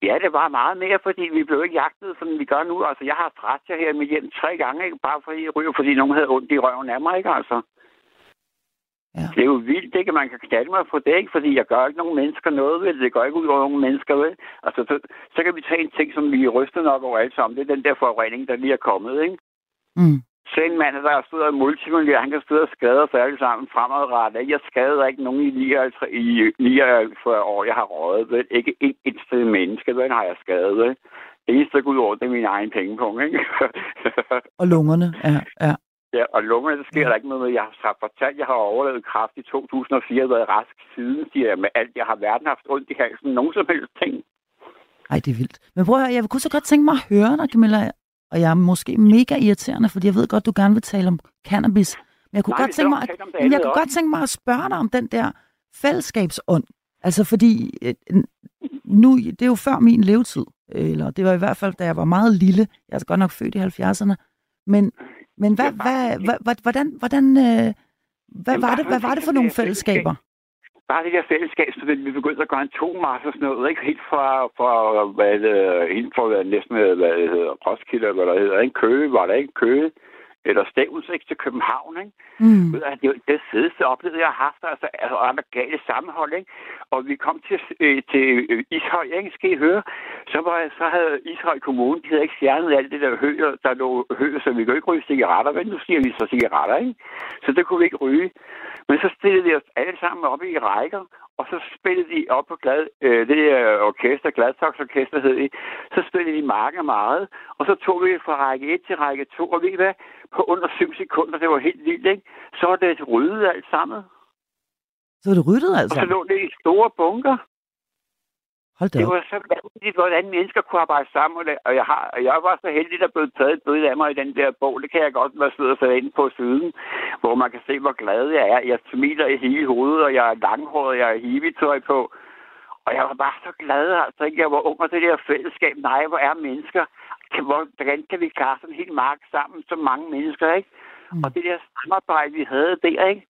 Ja, det var meget mere, fordi vi blev ikke jagtet, som vi gør nu. Altså, jeg har haft her i mit hjem tre gange, ikke? bare fordi jeg ryger, fordi nogen havde ondt i røven af mig, ikke altså? Ja. Det er jo vildt, ikke? Man kan knalde mig for det, ikke? Fordi jeg gør ikke nogen mennesker noget ved det. Det går ikke ud over nogen mennesker, ved. Altså, så, så kan vi tage en ting, som vi ryster nok over alt sammen. Det er den der forurening, der lige er kommet, ikke? Mm. Så en mand, der har stået og multimillionær, han kan stå og skade os alle sammen fremadrettet. Jeg skader ikke nogen i 59, i 49 år, jeg har røget. Ved. Ikke et, et sted menneske, den har jeg skadet. Ved. Det eneste, der går ud over, det er min egen pengepunkt. Ikke? (laughs) og lungerne, ja. ja. Ja, og lungerne, det sker ja. der ikke noget med. Jeg har fortalt, at jeg har overlevet kraft i 2004, og været rask siden, siger jeg, med alt. Jeg har hverken haft ondt i halsen, nogen som helst ting. Ej, det er vildt. Men prøv at høre, jeg kunne så godt tænke mig at høre dig, Camilla, og jeg er måske mega irriterende, fordi jeg ved godt, du gerne vil tale om cannabis. Men jeg kunne, Nej, godt, tænke mig, at, men jeg kunne godt tænke mig at spørge dig om den der fællesskabsånd. Altså fordi, øh, nu, det er jo før min levetid, eller det var i hvert fald, da jeg var meget lille. Jeg er godt nok født i 70'erne. Men, men hvad, hvad, hvad, hvordan, hvordan, øh, hvad, var det, hvad var det for nogle fællesskaber? Bare det der fællesskab, så vi begyndte at gøre en tomars og sådan noget, ikke? Helt fra, fra hvad det, helt fra hvad, næsten, hvad det hedder, Roskilde, hvad der hedder, ikke? Køge, var der ikke? Køge eller Stævns, ikke, til København, ikke? Mm. Det, det fedeste oplevelse, jeg har haft, altså, altså andre gale sammenhold, ikke? Og vi kom til, øh, til Ishøj, ikke? Skal I høre? Så, var, så havde Ishøj Kommune, de havde ikke fjernet alt det der høger, der lå høger, så vi kunne ikke ryge cigaretter, men nu siger vi så cigaretter, ikke? Så det kunne vi ikke ryge. Men så stillede vi os alle sammen op i rækker, og så spillede de op på glad, øh, det der orkester, Gladtoks Orkester hed det, så spillede de mange meget, og så tog vi fra række 1 til række 2, og ved I hvad, på under 7 sekunder, det var helt vildt, ikke? Så var det ryddet alt sammen. Så var det ryddet altså? Og så lå det i store bunker. Hold da det var så vanvittigt, hvordan mennesker kunne arbejde sammen. Og jeg, har, jeg var så heldig, at der blev taget et billede af mig i den der bog. Det kan jeg godt være sød at sætte ind på siden, hvor man kan se, hvor glad jeg er. Jeg smiler i hele hovedet, og jeg er langhåret, jeg er hivetøj på. Og jeg var bare så glad, altså. Jeg var ung, og det der fællesskab. Nej, hvor er mennesker? Hvordan kan vi klare sådan en hel mark sammen, så mange mennesker, ikke? Mm. Og det der samarbejde, vi havde der, ikke?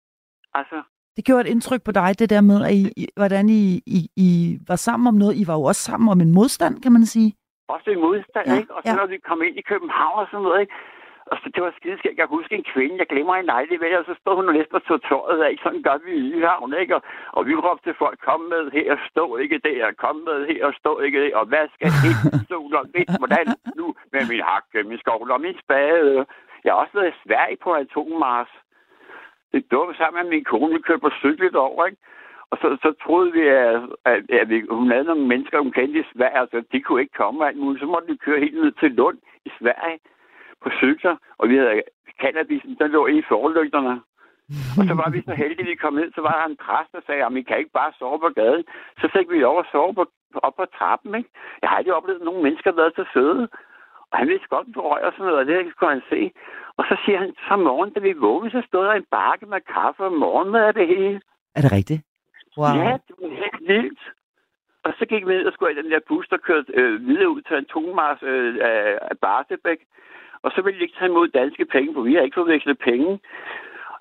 Altså, det gjorde et indtryk på dig, det der med, at I, hvordan I, I, I var sammen om noget. I var jo også sammen om en modstand, kan man sige. Også en modstand, ja, ikke? Og så ja. når vi kom ind i København og sådan noget, ikke? Og så, det var skideskægt. Jeg kan huske en kvinde, jeg glemmer en lejlighed, og så stod hun og næsten og tog tøjet af. Sådan gør vi i Nyhavn, ikke? Og, og vi råbte til folk, kom med her, stå ikke der, kom med her, stå ikke der. Og hvad skal (laughs) det? sol og vind, hvordan nu med min hakke, min skovl og min spade. Jeg har også været i Sverige på atommars. Det var sammen med min kone, vi kørte på cykel over, ikke? Og så, så troede vi, at, at, at vi, hun havde nogle mennesker, hun kendte i Sverige, altså de kunne ikke komme alt muligt. Så måtte vi køre helt ned til Lund i Sverige på cykler, og vi havde cannabisen, der lå i forlygterne. Og så var vi så heldige, at vi kom ned, så var der en præst, der sagde, at vi kan ikke bare sove på gaden. Så fik vi lov at sove på, op på trappen, ikke? Jeg har aldrig oplevet, at nogle mennesker har været så søde. Og han vidste godt, hvor røg og sådan noget, og det kunne han se. Og så siger han, så morgen, da vi vågnede, så stod der en bakke med kaffe og morgenmad af det hele. Er det rigtigt? Wow. Ja, det var helt vildt. Og så gik vi ned og skulle i den der bus, der kørte øh, videre ud til en tomars øh, af Bartebæk. Og så ville de ikke tage imod danske penge, for vi har ikke forvekslet penge.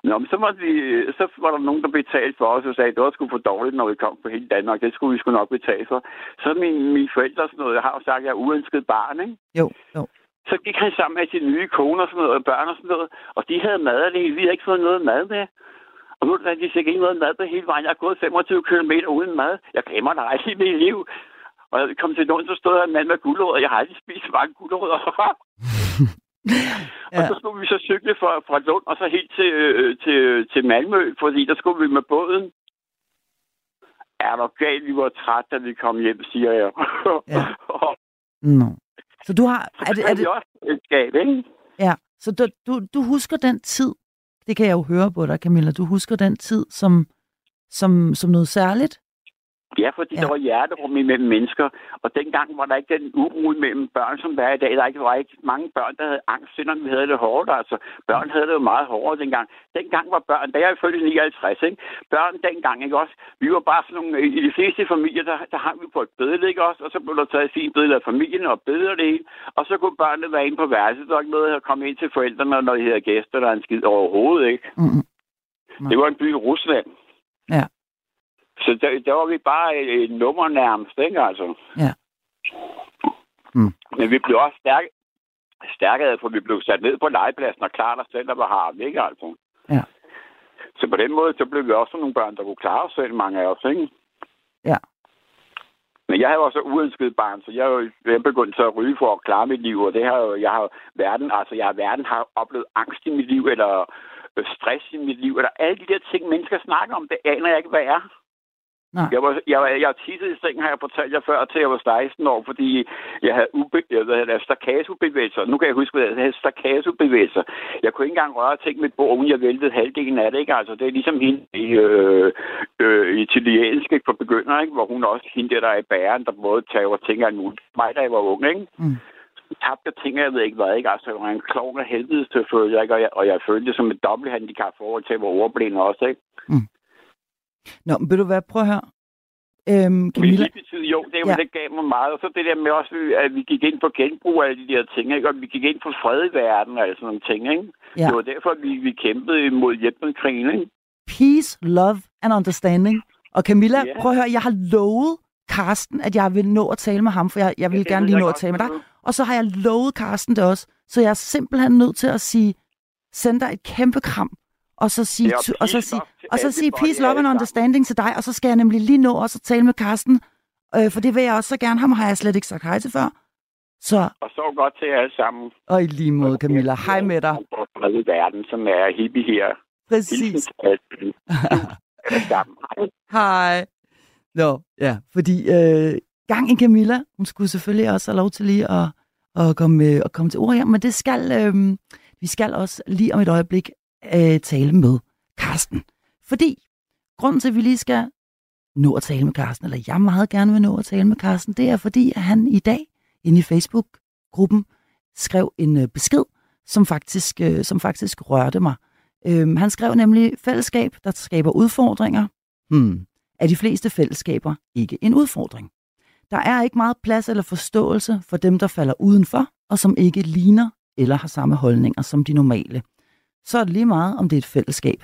Nå, men så, måtte vi, så var der nogen, der betalte for os og sagde, at det var sgu for dårligt, når vi kom på hele Danmark. Det skulle vi sgu nok betale for. Så min, mine forældre sådan noget, jeg har jo sagt, at jeg er uønsket barn, ikke? Jo, jo. Så gik han sammen med sine nye koner og sådan noget, og børn og sådan noget, og de havde mad, og det, vi havde ikke fået noget mad med. Og nu er de fik ikke noget mad på hele vejen. Jeg har gået 25 km uden mad. Jeg glemmer dig aldrig i mit liv. Og jeg kom til nogen, så stod der en mand med guldrødder. Jeg har aldrig spist mange guldrødder. (laughs) ja. Og så skulle vi så cykle fra, fra Lund og så helt til, øh, til, til Malmø, fordi der skulle vi med båden. Er der galt, vi var træt, da vi kom hjem, siger jeg. ja. (laughs) no. Så du har... Er det, er det... også et skab, ikke? Ja, så du, du, du husker den tid, det kan jeg jo høre på dig, Camilla, du husker den tid som, som, som noget særligt? Ja, fordi Ja. der var hjerterum imellem mennesker, og dengang var der ikke den uro mellem børn, som der er i dag. Der var ikke, mange børn, der havde angst, selvom vi havde det hårdt. Altså, børn havde det jo meget hårdere dengang. Dengang var børn, da jeg er født i 59, ikke? børn dengang, ikke også? Vi var bare sådan nogle, i de fleste familier, der, der hang vi på et billede, ikke også? Og så blev der taget et fint billede af familien og af det hele. Og så kunne børnene være inde på værelset, der var ikke noget at komme ind til forældrene, når de havde gæster, der er en skid overhovedet, ikke? Nej. Det var en by i Rusland. Ja. Så der, der var vi bare et, et nummer nærmest, ikke altså? Ja. Mm. Men vi blev også stærke, stærkere, for vi blev sat ned på legepladsen og klart os selv, der var har ikke altså? Ja. Så på den måde, så blev vi også nogle børn, der kunne klare os selv, mange af os, ikke? Ja. Men jeg har jo også uønsket barn, så jeg er jo jeg er begyndt så at ryge for at klare mit liv, og det har jo, jeg har verden, altså jeg har verden har oplevet angst i mit liv, eller øh, stress i mit liv, eller alle de der ting, mennesker snakker om, det aner jeg ikke, hvad er. Nej. Jeg var, jeg, jeg tissede i sengen, har jeg fortalt jer før, til jeg var 16 år, fordi jeg havde ube, jeg, det, staccato-bevægelser. Nu kan jeg huske, hvad det hedder, staccato-bevægelser. Jeg kunne ikke engang røre ting med bord, uden jeg væltede halvdelen af det, ikke? Altså, det er ligesom hende i øh, øh, italienske for begynder, ikke? Hvor hun også, hende der, der er i bæren, der både tager ting af nu. Mig, da jeg var ung, ikke? Mm. tabte ting, jeg ved ikke hvad, ikke? Altså, jeg var en klovn af helvede til følge, ikke? Og jeg, og jeg følte det som et dobbelt handicap forhold til, hvor ordblind også, ikke? Nå, men vil du hvad, prøv at høre. Øhm, Camilla, det betyder jo, det, Ja. ja. det gav mig meget. Og så det der med også, at vi gik ind på genbrug af alle de der ting, ikke? Og vi gik ind for fred i verden, og sådan nogle ting, ikke? Ja. Det var derfor, vi, vi kæmpede mod Vietnamkrigen, ikke? peace, love and understanding. Og Camilla, Ja. prøv at høre, jeg har lovet Karsten, at jeg vil nå at tale med ham, for jeg, jeg vil det gerne lige nå at tale med dig. du- Og så har jeg lovet Karsten det også. Så jeg er simpelthen nødt til at sige, send dig et kæmpe kram, og så sige, Ja, og så sige, og så sige peace, love and understanding til dig, og så skal jeg nemlig lige nå også at tale med Karsten, øh, for det vil jeg også så gerne. Ham har jeg slet ikke sagt hej til før. Så, Og så godt til jer alle sammen. og i lige måde, Camilla, hej med dig. I verden, som er hippie her. Præcis. (laughs) Hej. Hej. Nå, ja, fordi øh, gang i Camilla, hun skulle selvfølgelig også have lov til lige at, at, komme, at komme til ord her, men det skal, øh, vi skal også lige om et øjeblik øh, tale med Karsten. Fordi grunden til, at vi lige skal nå at tale med Karsten, eller jeg meget gerne vil nå at tale med Karsten, det er fordi, at han i dag inde i Facebook-gruppen skrev en øh, besked, som faktisk, øh, som faktisk rørte mig. Øh, han skrev nemlig, fællesskab, der skaber udfordringer, hmm, er de fleste fællesskaber ikke en udfordring. Der er ikke meget plads eller forståelse for dem, der falder udenfor, og som ikke ligner eller har samme holdninger som de normale. Så er det lige meget, om det er et fællesskab.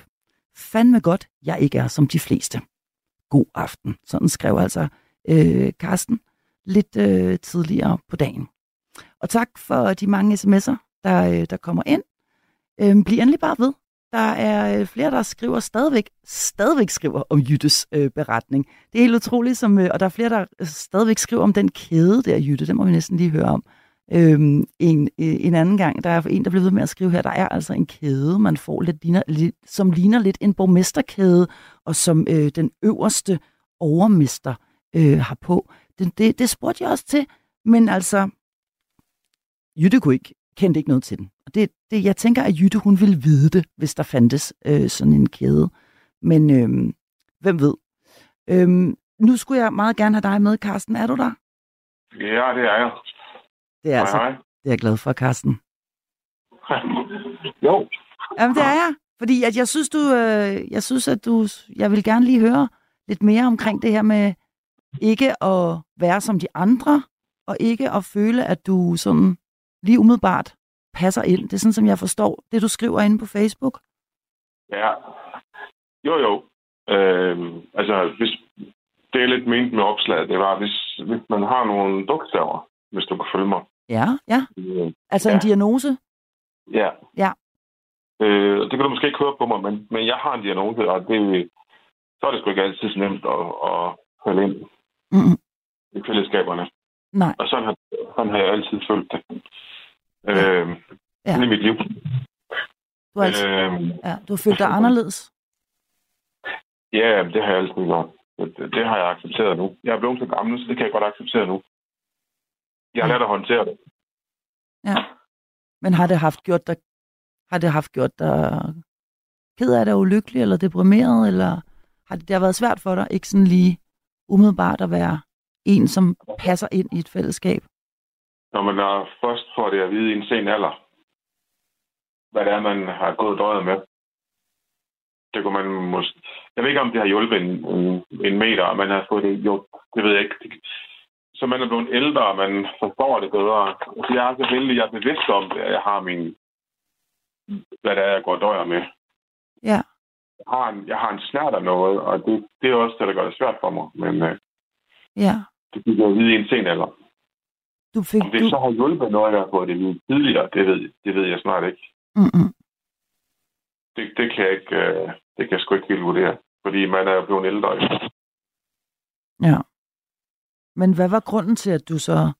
Fandme godt, jeg ikke er som de fleste. God aften. Sådan skrev altså øh, Karsten lidt øh, tidligere på dagen. Og tak for de mange sms'er, der, øh, der kommer ind. Øh, bliv endelig bare ved. Der er øh, flere, der skriver stadigvæk, stadigvæk skriver om Jyttes øh, beretning. Det er helt utroligt, som, øh, og der er flere, der øh, stadigvæk skriver om den kæde der, Jytte. Den må vi næsten lige høre om. Øhm, en, øh, en anden gang, der er en, der blev ved med at skrive her, der er altså en kæde, man får, lidt, ligner, lidt, som ligner lidt en borgmesterkæde, og som øh, den øverste overmester øh, har på. Det, det, det spurgte jeg også til, men altså, Jytte kunne ikke, kendte ikke noget til den. Og det, det, jeg tænker, at Jytte, hun ville vide det, hvis der fandtes øh, sådan en kæde. Men øh, hvem ved? Øh, nu skulle jeg meget gerne have dig med, Karsten. Er du der? Ja, det er jeg. Det er, altså, Hej, det er jeg glad for, Karsten. hej. jo, Jamen, det er jeg. Fordi at jeg synes, du, øh, jeg synes, at du, jeg vil gerne lige høre lidt mere omkring det her med ikke at være som de andre, og ikke at føle, at du sådan lige umiddelbart passer ind. Det er sådan, som jeg forstår det, du skriver inde på Facebook. ja. Jo, jo. Øhm, altså, hvis, det er lidt ment med opslaget, det var, hvis, hvis man har nogle bogstaver, hvis du kan følge mig. Ja, ja. Øh, Altså Ja. en diagnose. ja. Ja. Øh, det kan du måske ikke høre på mig, men, men jeg har en diagnose, og det, så er det sgu ikke altid så nemt at, at falde ind Mm-mm. i fællesskaberne. Nej, Og sådan har, sådan har jeg altid følt det. Øh, Ja. i mit liv. du har, altså, Øh, ja, du har følt dig anderledes. Ja, det har jeg altid gjort. Det, det har jeg accepteret nu. Jeg er blevet så gammel, så det kan jeg godt acceptere nu. Jeg har lært at håndtere det. Ja. Men har det haft gjort dig, har det haft gjort dig ked af det, ulykkelig eller deprimeret, eller har det, det har været svært for dig, ikke sådan lige umiddelbart at være en, som passer ind i et fællesskab? Når man er først får det at vide i en sen alder, hvad det er, man har gået døjet med. Det kunne man måske... Jeg ved ikke, om det har hjulpet en, en, meter, og man har fået det... Jo, det ved jeg ikke. Så man er blevet ældre, og man forstår det bedre. Så jeg er så heldig, jeg er bevidst om det, at jeg har min... Hvad det er, jeg går døjer med. Ja. Jeg har en, jeg har en snært af noget, og det, det er også det, der gør det svært for mig. Men øh, Ja. det fik jeg vide i en sen alder. Du fik... Om det Du... så har hjulpet noget, jeg har fået det lige tidligere, det ved, det ved jeg snart ikke. Mm-mm. Det, det kan jeg ikke, øh, det kan jeg sgu ikke helt vurdere. Fordi man er jo blevet ældre. Ja. Men hvad var grunden til, at du så...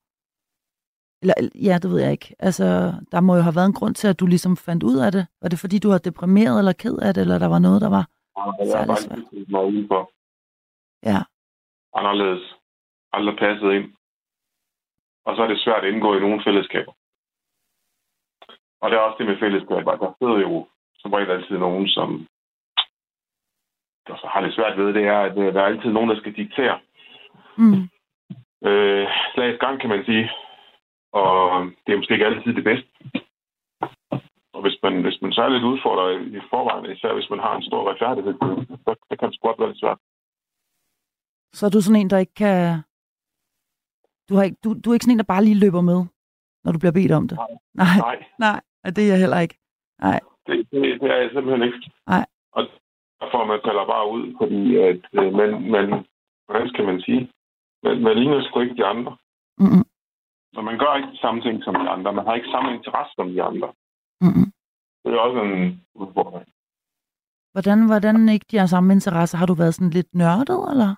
Eller, ja, det ved jeg ikke. Altså, der må jo have været en grund til, at du ligesom fandt ud af det. Var det, fordi du var deprimeret eller ked af det, eller der var noget, der var... Og jeg Særlig svært. ikke mig udenfor. Ja, Anderledes. Aldrig passet ind. Og så er det svært at indgå i nogle fællesskaber. Og det er også det med fællesskaber. Der sidder jo som regel altid nogen, som der så har lidt svært ved, det er, at øh, der er altid nogen, der skal diktere. mm. Øh, slagets gang, kan man sige. Og det er måske ikke altid det bedste. Og hvis man, hvis man så er lidt udfordret i forvejen, især hvis man har en stor retfærdighed, så det kan det sgu godt være lidt svært. Så er du sådan en, der ikke kan... Du, har ikke, du, du er ikke sådan en, der bare lige løber med, når du bliver bedt om det? Nej. Nej, Nej, nej, nej det er jeg heller ikke. Nej, det, det, det er jeg simpelthen ikke. Nej. Og derfor man falder bare ud, fordi at, øh, man, man, hvordan skal man sige, man, man ligner sgu ikke de andre. mm Og man gør ikke de samme ting som de andre. Man har ikke samme interesse som de andre. mm Det er også en udfordring. Hvordan, hvordan ikke de har samme interesse? Har du været sådan lidt nørdet, eller?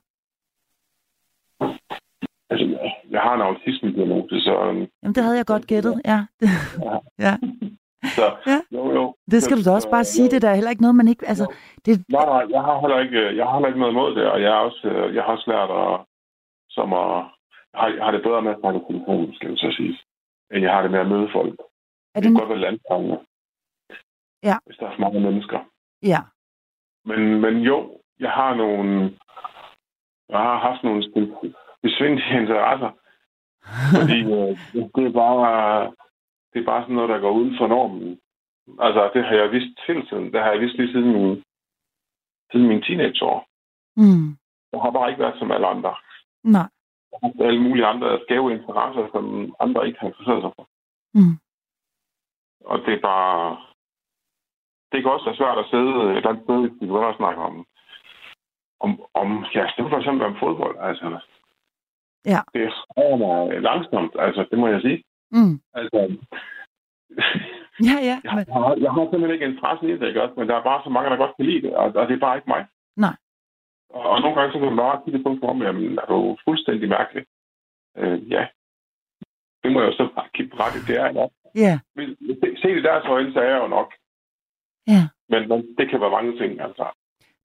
Altså, jeg- har en autisme-diagnose, så, øhm, Jamen, det havde jeg godt gættet, ja. Ja. (laughs) ja. så Ja. jo, jo. Det skal du da også bare sige, det der er heller ikke noget, man ikke... Altså, det, Nej, nej, jeg har heller ikke, jeg har heller ikke noget imod det, og jeg, er også, øh, jeg har også lært at, som at, har, har det bedre med at snakke i telefon, skal jeg så sige, end jeg har det med at møde folk. er Det det... kan godt være landstangene. Ja. Hvis der er for mange mennesker. Ja, Men, men jo, jeg har nogle, jeg har haft nogle besvindelige (laughs) interesser, fordi øh, det er bare, det er bare sådan noget, der går uden for normen. Altså, det har jeg vidst hele tiden. Det har jeg vidst lige siden min, siden min teenageår. mm. Jeg har bare ikke været som alle andre. Nej. Jeg haft alle mulige andre skæve interesser, som andre ikke har interesseret sig for. Mm. Og det er bare... Det kan også være svært at sidde et eller andet sted, vi begynder at snakke om, om, om ja, det for eksempel om fodbold. Altså, Ja. Det er mig langsomt, altså, det må jeg sige. Mm. Altså, (laughs) Ja, ja, jeg, men, har, jeg har simpelthen ikke interesse i det, ikke også? Men der er bare så mange, der godt kan lide det, og, og det er bare ikke mig. Nej. Og, og nogle gange så kan man bare kigge på om, jamen, er du fuldstændig mærkelig? Øh, ja. Det må jeg jo så bare give ret i, det er jeg. ja, Men Se det der øjne, så er jeg jo nok. ja. Men, men det kan være mange ting, altså.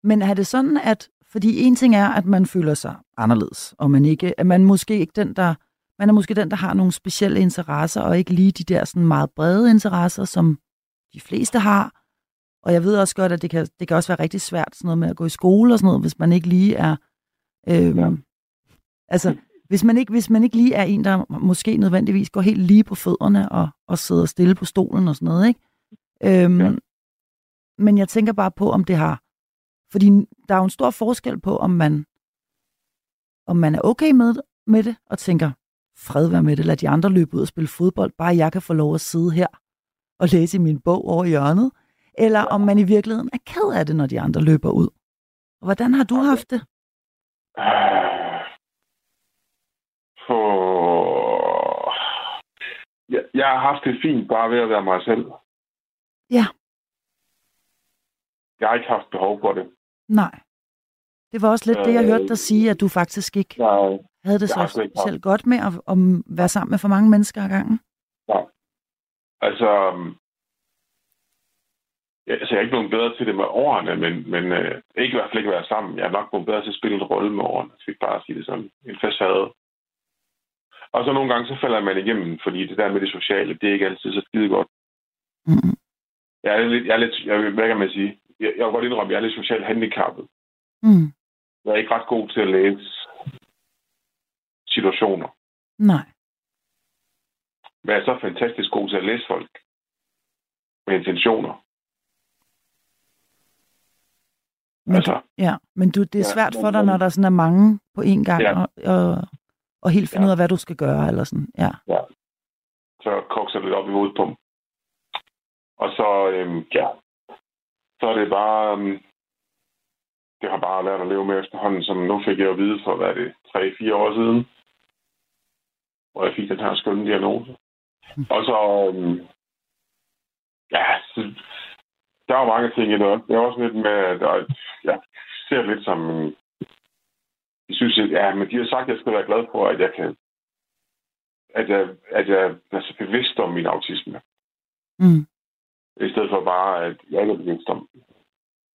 Men er det sådan, at... Fordi en ting er, at man føler sig anderledes, og man ikke... At man måske ikke den, der... Man er måske den, der har nogle specielle interesser, og ikke lige de der sådan meget brede interesser, som de fleste har. Og jeg ved også godt, at det kan, det kan også være rigtig svært sådan noget med at gå i skole og sådan noget, hvis man ikke lige er... Øhm, Ja. Altså, hvis man, ikke, hvis man ikke lige er en, der måske nødvendigvis går helt lige på fødderne og, og sidder stille på stolen og sådan noget, ikke? Øhm, Ja. Men jeg tænker bare på, om det har... Fordi der er jo en stor forskel på, om man, om man er okay med, med det, og tænker, fred være med det, lad de andre løbe ud og spille fodbold, bare jeg kan få lov at sidde her og læse i min bog over i hjørnet, eller om man i virkeligheden er ked af det, når de andre løber ud. Og hvordan har du haft det? Øh, For... Jeg, jeg har haft det fint bare ved at være mig selv. Ja. Jeg har ikke haft behov for det. Nej. Det var også lidt det, jeg Øh, hørte dig sige, at du faktisk ikke Jeg, havde det så haft- specielt godt med at, at være sammen med for mange mennesker ad gangen. altså, ja, altså, jeg er ikke blevet bedre til det med årene, men, men øh, ikke i hvert fald ikke være sammen. Jeg er nok blevet bedre til at spille en rolle med årene, hvis vi bare sige det sådan. En facade. Og så nogle gange, så falder man igennem, fordi det der med det sociale, det er ikke altid så skide godt. Mm-hmm. Jeg er lidt, jeg er lidt jeg, hvad kan man sige? Jeg, jeg vil godt indrømme, jeg er lidt socialt handicappet. Mm. Jeg er ikke ret god til at læse situationer. Nej. Men jeg er så fantastisk god til at læse folk med intentioner. Men, Altså. ja, men du, det er Ja, svært for dig, når der sådan er mange på én gang, Ja. og, og, og helt finde Ja. ud af, hvad du skal gøre, eller sådan. Ja. Så kokser det op i hovedet på dem. Og så, øhm, ja, så er det bare, øhm, det har bare lært at leve med efterhånden, som nu fik jeg at vide for, hvad er det, 3-4 år siden, hvor jeg fik den her skønne diagnose. Og så, øhm, ja, så, der er jo mange ting i det. Det er også lidt med, at jeg ser det lidt som, en- jeg synes, at, ja, men de har sagt, at jeg skal være glad for, at jeg kan, at jeg, at jeg er så bevidst om min autisme. Mm. I stedet for bare, at jeg ikke er bevidst om den.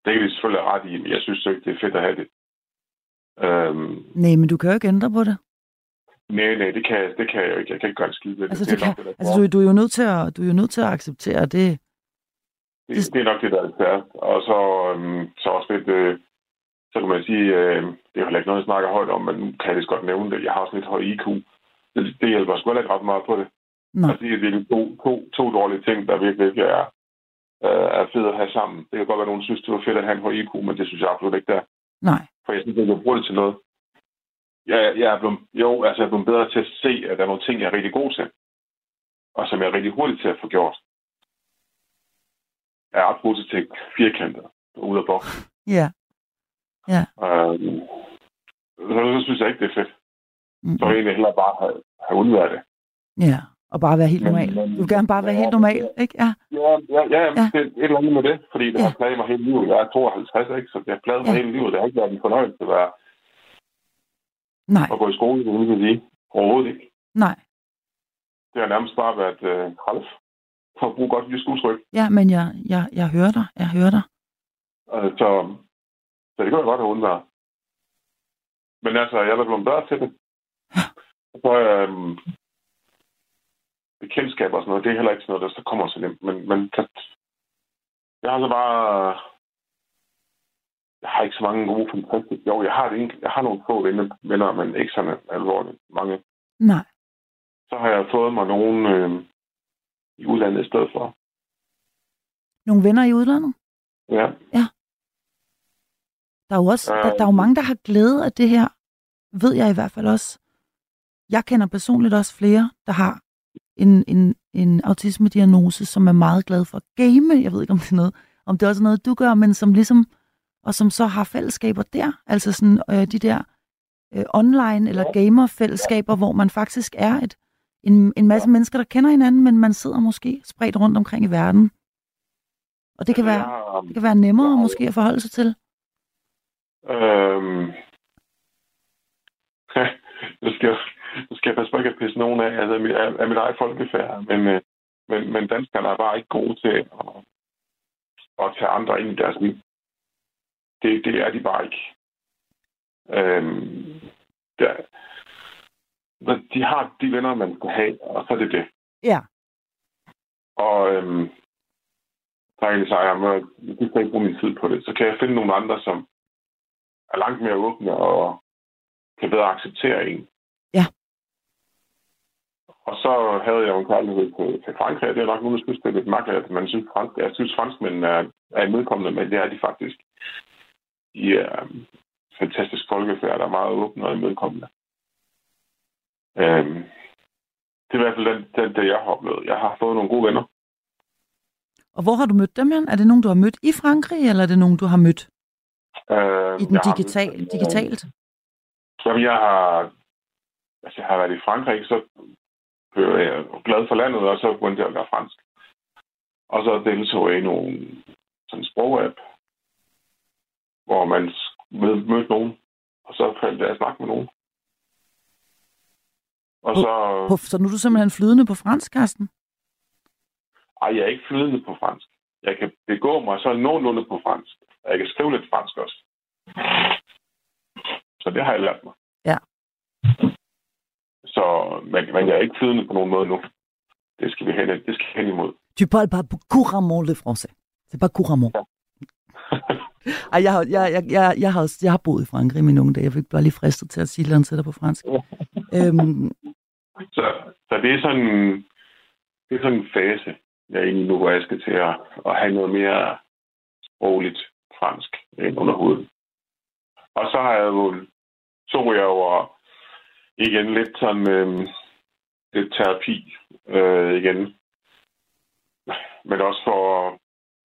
Det kan de selvfølgelig ret i, men jeg synes ikke, det er fedt at have det. Øhm, Nej, men du kan jo ikke ændre på det. nej, nej, det kan, jeg- det kan jeg jo ikke. Jeg kan ikke gøre det. Altså, det, det kan, det, altså du, du, er jo nødt til at, du er jo nødt til at acceptere det. Det, det er nok det, der er svært. Og så, øhm, så også lidt, øh, så kan man sige, øh, det er heller ikke noget, jeg snakker højt om, men nu kan jeg lige godt nævne det. Jeg har også lidt høj IQ. Det, det hjælper sgu ikke ret meget på det. Nej. Altså, det er to, to, to dårlige ting, der virkelig ikke er, øh, er fede at have sammen. Det kan godt være, at nogen synes, det var fedt at have en høj IQ, men det synes jeg absolut ikke, det er. Nej. For jeg synes, at jeg bruger det til noget. Jeg, jeg er blevet, jo, altså jeg er blevet bedre til at se, at der er nogle ting, jeg er rigtig god til. Og som jeg er rigtig hurtig til at få gjort. Er ret god til tænke firkantet ud af boksen. Ja. Øhm, så, så, synes jeg ikke, det er fedt. Mm. Så vil jeg egentlig hellere bare have, have undværet det. Ja, og bare være helt normal. men- Du vil gerne bare være Ja, helt normal, ikke? Ja. Ja, ja, ja, Ja. ja. det er et eller andet med det, fordi det Ja. har plaget mig hele livet. Jeg er 52, ikke? så det har plaget mig Ja. hele livet. Det har ikke været en fornøjelse at, være, Nej, at gå i skole, det vil jeg sige. Overhovedet ikke. nej. Det har nærmest bare været øh, træls. For at bruge godt jysk udtryk. Ja, men jeg, jeg, jeg hører dig. Jeg hører dig. Øh, så, så det kan jeg godt have undværet. Men altså, jeg er da blevet bedre til det. (laughs) Så øhm, bekendtskab og sådan noget, det er heller ikke sådan noget, der så kommer så nemt. Men, men så, jeg har så bare... Jeg har ikke så mange gode fantastiske... Jo, jeg har, det, enkelt- jeg har nogle få venner, men ikke sådan alvorligt mange. Nej. Så har jeg fået mig nogen øh, i udlandet i stedet for. Nogle venner i udlandet? Ja, Der er jo også, Øh. der, der er jo mange, der har glæde af det her. Ved jeg i hvert fald også. Jeg kender personligt også flere, der har en, en, en autisme-diagnose, som er meget glad for at game. Jeg ved ikke, om det er noget, om det er også noget, du gør, men som ligesom, og som så har fællesskaber der. Altså sådan øh, de der øh, online eller gamer-fællesskaber, hvor man faktisk er et, en, en masse mennesker, der kender hinanden, men man sidder måske spredt rundt omkring i verden. Og det kan altså, være, har, det kan være nemmere har- måske at forholde sig til. Øhm... (laughs) nu, skal jeg, nu skal jeg passe på ikke at pisse nogen af, altså af af, mit eget folkefærd, men, øh, men, men danskerne er bare ikke gode til at, at tage andre ind i deres liv. Det, det er de bare ikke. Øhm, der, de har de venner, man skal have, og så er det det. Ja. Og øhm, så har jeg sagt, at jeg skal ikke bruge min tid på det. Så kan jeg finde nogle andre, som er langt mere åbne og kan bedre acceptere en. Ja. Og så havde jeg jo en kærlighed til, til Frankrig, det er nok nogen, der synes, det er lidt mærkeligt, at man synes, fransk, jeg synes franskmænd er, er imødekommende, men det er de faktisk. De er um, fantastisk folkefærd, der er meget åbne og imødekommende. Øhm, det er i hvert fald den, den, det, jeg har oplevet. Jeg har fået nogle gode venner. Og hvor har du mødt dem, Jan? Er det nogen, du har mødt i Frankrig, eller er det nogen, du har mødt Øh, i den har digital, mødt- digitalt? Jamen, jeg har, altså, jeg har været i Frankrig, så blev jeg glad for landet, og så begyndte jeg at lære fransk. Og så deltog jeg i nogle sådan sprog-app, hvor man mød, mødte nogen, og så faldt jeg at snakke med nogen. Og så, På, så nu er du simpelthen flydende på fransk, Karsten? ej, jeg er ikke flydende på fransk. Jeg kan begå mig så nogenlunde på fransk. Og jeg kan skrive lidt fransk også. Så det har jeg lært mig. Ja. Så, men, men jeg er ikke flydende på nogen måde nu. Det skal vi hen, det skal hen imod. Tu parles pas couramment le français. C'est pas couramment. Ej, jeg, har, jeg, jeg, jeg, jeg, har, jeg har boet i Frankrig i mine unge dage. Jeg fik bare lige fristet til at sige noget til dig på fransk. øhm, Så, så det er sådan, det er sådan en fase, jeg er i nu, hvor jeg skal til at, at have noget mere sprogligt fransk ind under hovedet. Og så har jeg jo, tog jeg jo igen lidt sådan øh, lidt terapi øh, igen. Men også for at,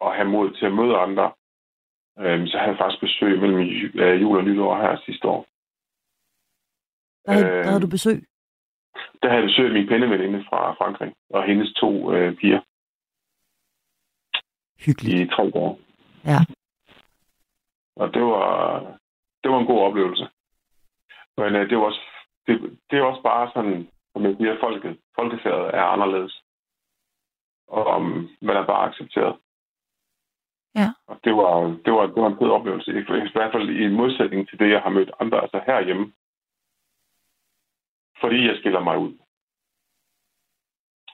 at have mod til at møde andre. Øh, så havde jeg faktisk besøg mellem ju- øh, jul og nytår her sidste år. der, havde, Øh. havde du besøg. Der havde jeg besøg af min penneveninde fra Frankrig, og hendes to øh, piger Hyggeligt. i tre år. Ja. Og det var, det var en god oplevelse. Men øh, det var også, det, det er også bare sådan, som jeg siger, folket, folkefærdet er anderledes. Og um, man er bare accepteret. Ja. Og det var, det var, det var en fed oplevelse. I, I hvert fald i modsætning til det, jeg har mødt andre, altså herhjemme. Fordi jeg skiller mig ud.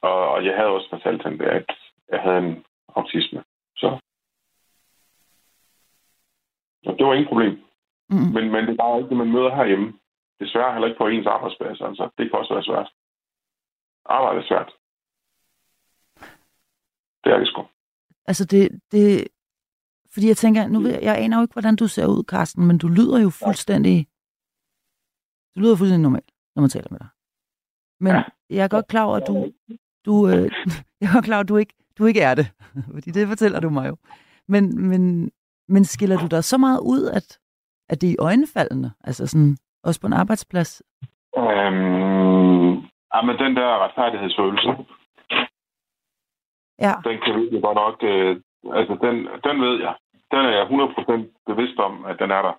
Og, og jeg havde også fortalt hende, at jeg havde en autisme. Så. Og det var ingen problem. Mm. Men, men det er bare ikke det, man møder herhjemme. Desværre heller ikke på ens arbejdsplads. Altså, det kan også være svært. Arbejde er svært. Det er det sgu. Altså det, det, fordi jeg tænker, nu ved jeg, jeg aner jo ikke, hvordan du ser ud, Carsten, men du lyder jo fuldstændig, du lyder fuldstændig normalt, når man taler med dig. Men jeg er godt klar over, at du, du øh, (laughs) jeg er godt klar over, at du ikke, du ikke er det, (laughs) fordi det fortæller du mig jo. Men, men, men skiller du dig så meget ud, at, at det er i øjnefaldene, altså sådan, også på en arbejdsplads? Øhm, ja, men den der retfærdighedsfølelse, Ja, den kan virkelig godt nok... Øh, altså, den, den ved jeg. Den er jeg 100% bevidst om, at den er der.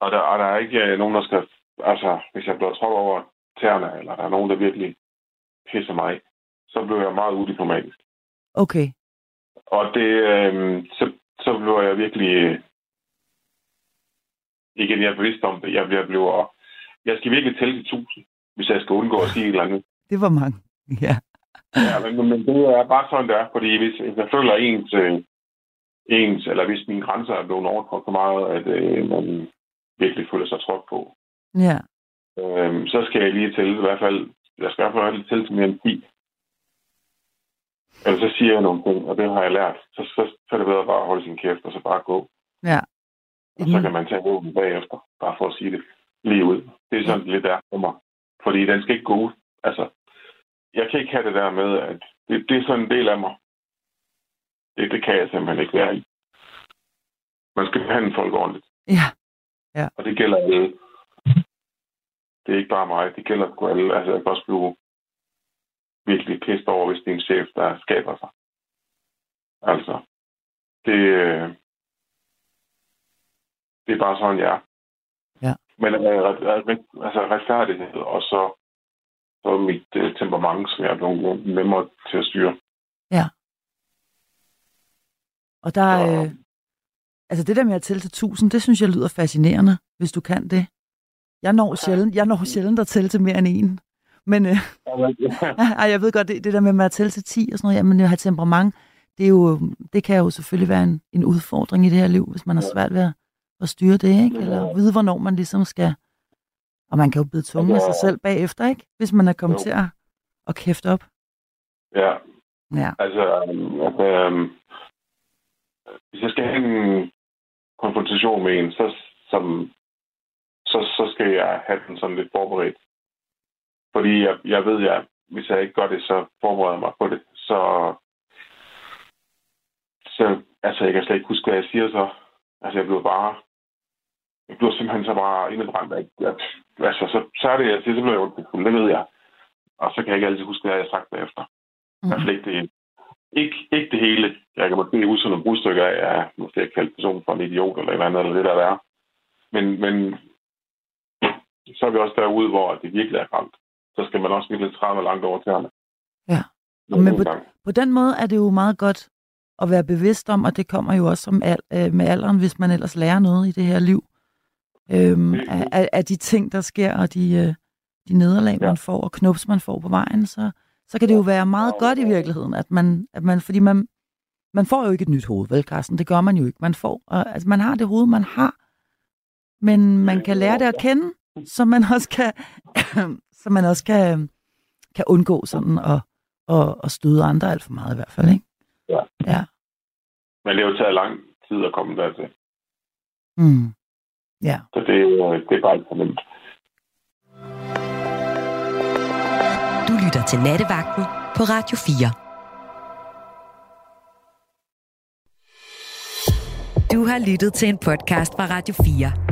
Og der, og der er ikke øh, nogen, der skal... Altså, hvis jeg bliver trådt over tæerne, eller der er nogen, der virkelig pisser mig så bliver jeg meget udiplomatisk. okay. Og det, øh, så, så bliver jeg virkelig... Øh, igen, jeg er bevidst om det. Jeg bliver, bliver jeg skal virkelig tælle til tusind, hvis jeg skal undgå at sige et eller andet. (laughs) Det var mange. Ja, Ja, men, men det er bare sådan, det er. Fordi hvis hvis jeg føler ens, øh, ens, eller hvis mine grænser er blevet overtrådt så meget, at øh, man virkelig føler sig trådt på, ja, øh, så skal jeg lige tælle i hvert fald, jeg skal i hvert fald lige tælle til mere end 10. Eller så siger jeg nogle ting, og det har jeg lært. Så, så, så er det bedre bare at holde sin kæft, og så bare gå. ja. Og så kan man tage våben bagefter, bare for at sige det lige ud. Det er sådan det lidt der for mig. Fordi den skal ikke gå ud. Altså, jeg kan ikke have det der med, at det, det er sådan en del af mig. Det, det kan jeg simpelthen ikke være i. Man skal behandle folk ordentligt. Ja, Og det gælder alle. Det er ikke bare mig, det gælder sgu alle. Altså, jeg kan også blive virkelig pissed over, hvis det er en chef, der skaber sig. Altså, det, øh, det er bare sådan, jeg er. Ja. Men øh, altså, retfærdighed, og så, så mit øh, temperament, som jeg er blevet nemmere til at styre. Og der Så- øh, altså det der med at tælle til 1000, det synes jeg lyder fascinerende, hvis du kan det. Jeg når sjældent, jeg når sjældent at tælle til mere end en. Men øh, (laughs) (laughs) ej, jeg ved godt, det, det der med at tælle til 10 og sådan noget, jamen at have temperament, det, er jo, det kan jo selvfølgelig være en, en udfordring i det her liv, hvis man har svært ved at, at styre det, ikke? Eller vide, hvornår man ligesom skal... Og man kan jo bide tunge med sig selv bagefter, ikke? Hvis man er kommet Jo. til at, at kæfte op. ja, Ja, Altså, altså øhm, hvis jeg skal have en konfrontation med en, så, som, så, så skal jeg have den sådan lidt forberedt. Fordi jeg, jeg ved, at hvis jeg ikke gør det, så forbereder jeg mig på det. Så, så altså, jeg kan slet ikke huske, hvad jeg siger så. Altså, jeg bliver bare... Jeg bliver simpelthen så bare indebrændt. At, at, altså, så, så er det, jeg siger, så bliver jeg ondt. Det ved jeg. Og så kan jeg ikke altid huske, hvad jeg har sagt bagefter. I hvert fald ikke det, ikke, ikke det hele. Jeg kan måske huske nogle brudstykker af, at jeg måske har kaldt personen for en idiot eller et eller andet, eller det der er. Men, men så er vi også derude, hvor det virkelig er ramt. Så skal man også virkelig træne langt over tæerne. Ja. Og Men på... på, på den måde er det jo meget godt at være bevidst om, og det kommer jo også som al, øh, med alderen, hvis man ellers lærer noget i det her liv, øhm, af, af, af de ting, der sker, og de, øh, de nederlag, Ja. man får, og knups, man får på vejen, så, så kan det jo være meget godt i virkeligheden, at man, at man fordi man, man får jo ikke et nyt hoved, vel, Carsten? Det gør man jo ikke. Man får, øh, altså, man har det hoved, man har, men man kan lære det at kende, så man også kan, (clears throat) så man også kan, kan undgå sådan at, at, at støde andre alt for meget i hvert fald, ikke? Ja. Ja. Men det har jo taget lang tid at komme dertil. Mm. Ja. Så det, det er bare et nemt. Du lytter til Nattevagten på Radio 4. Du har lyttet til en podcast fra Radio 4.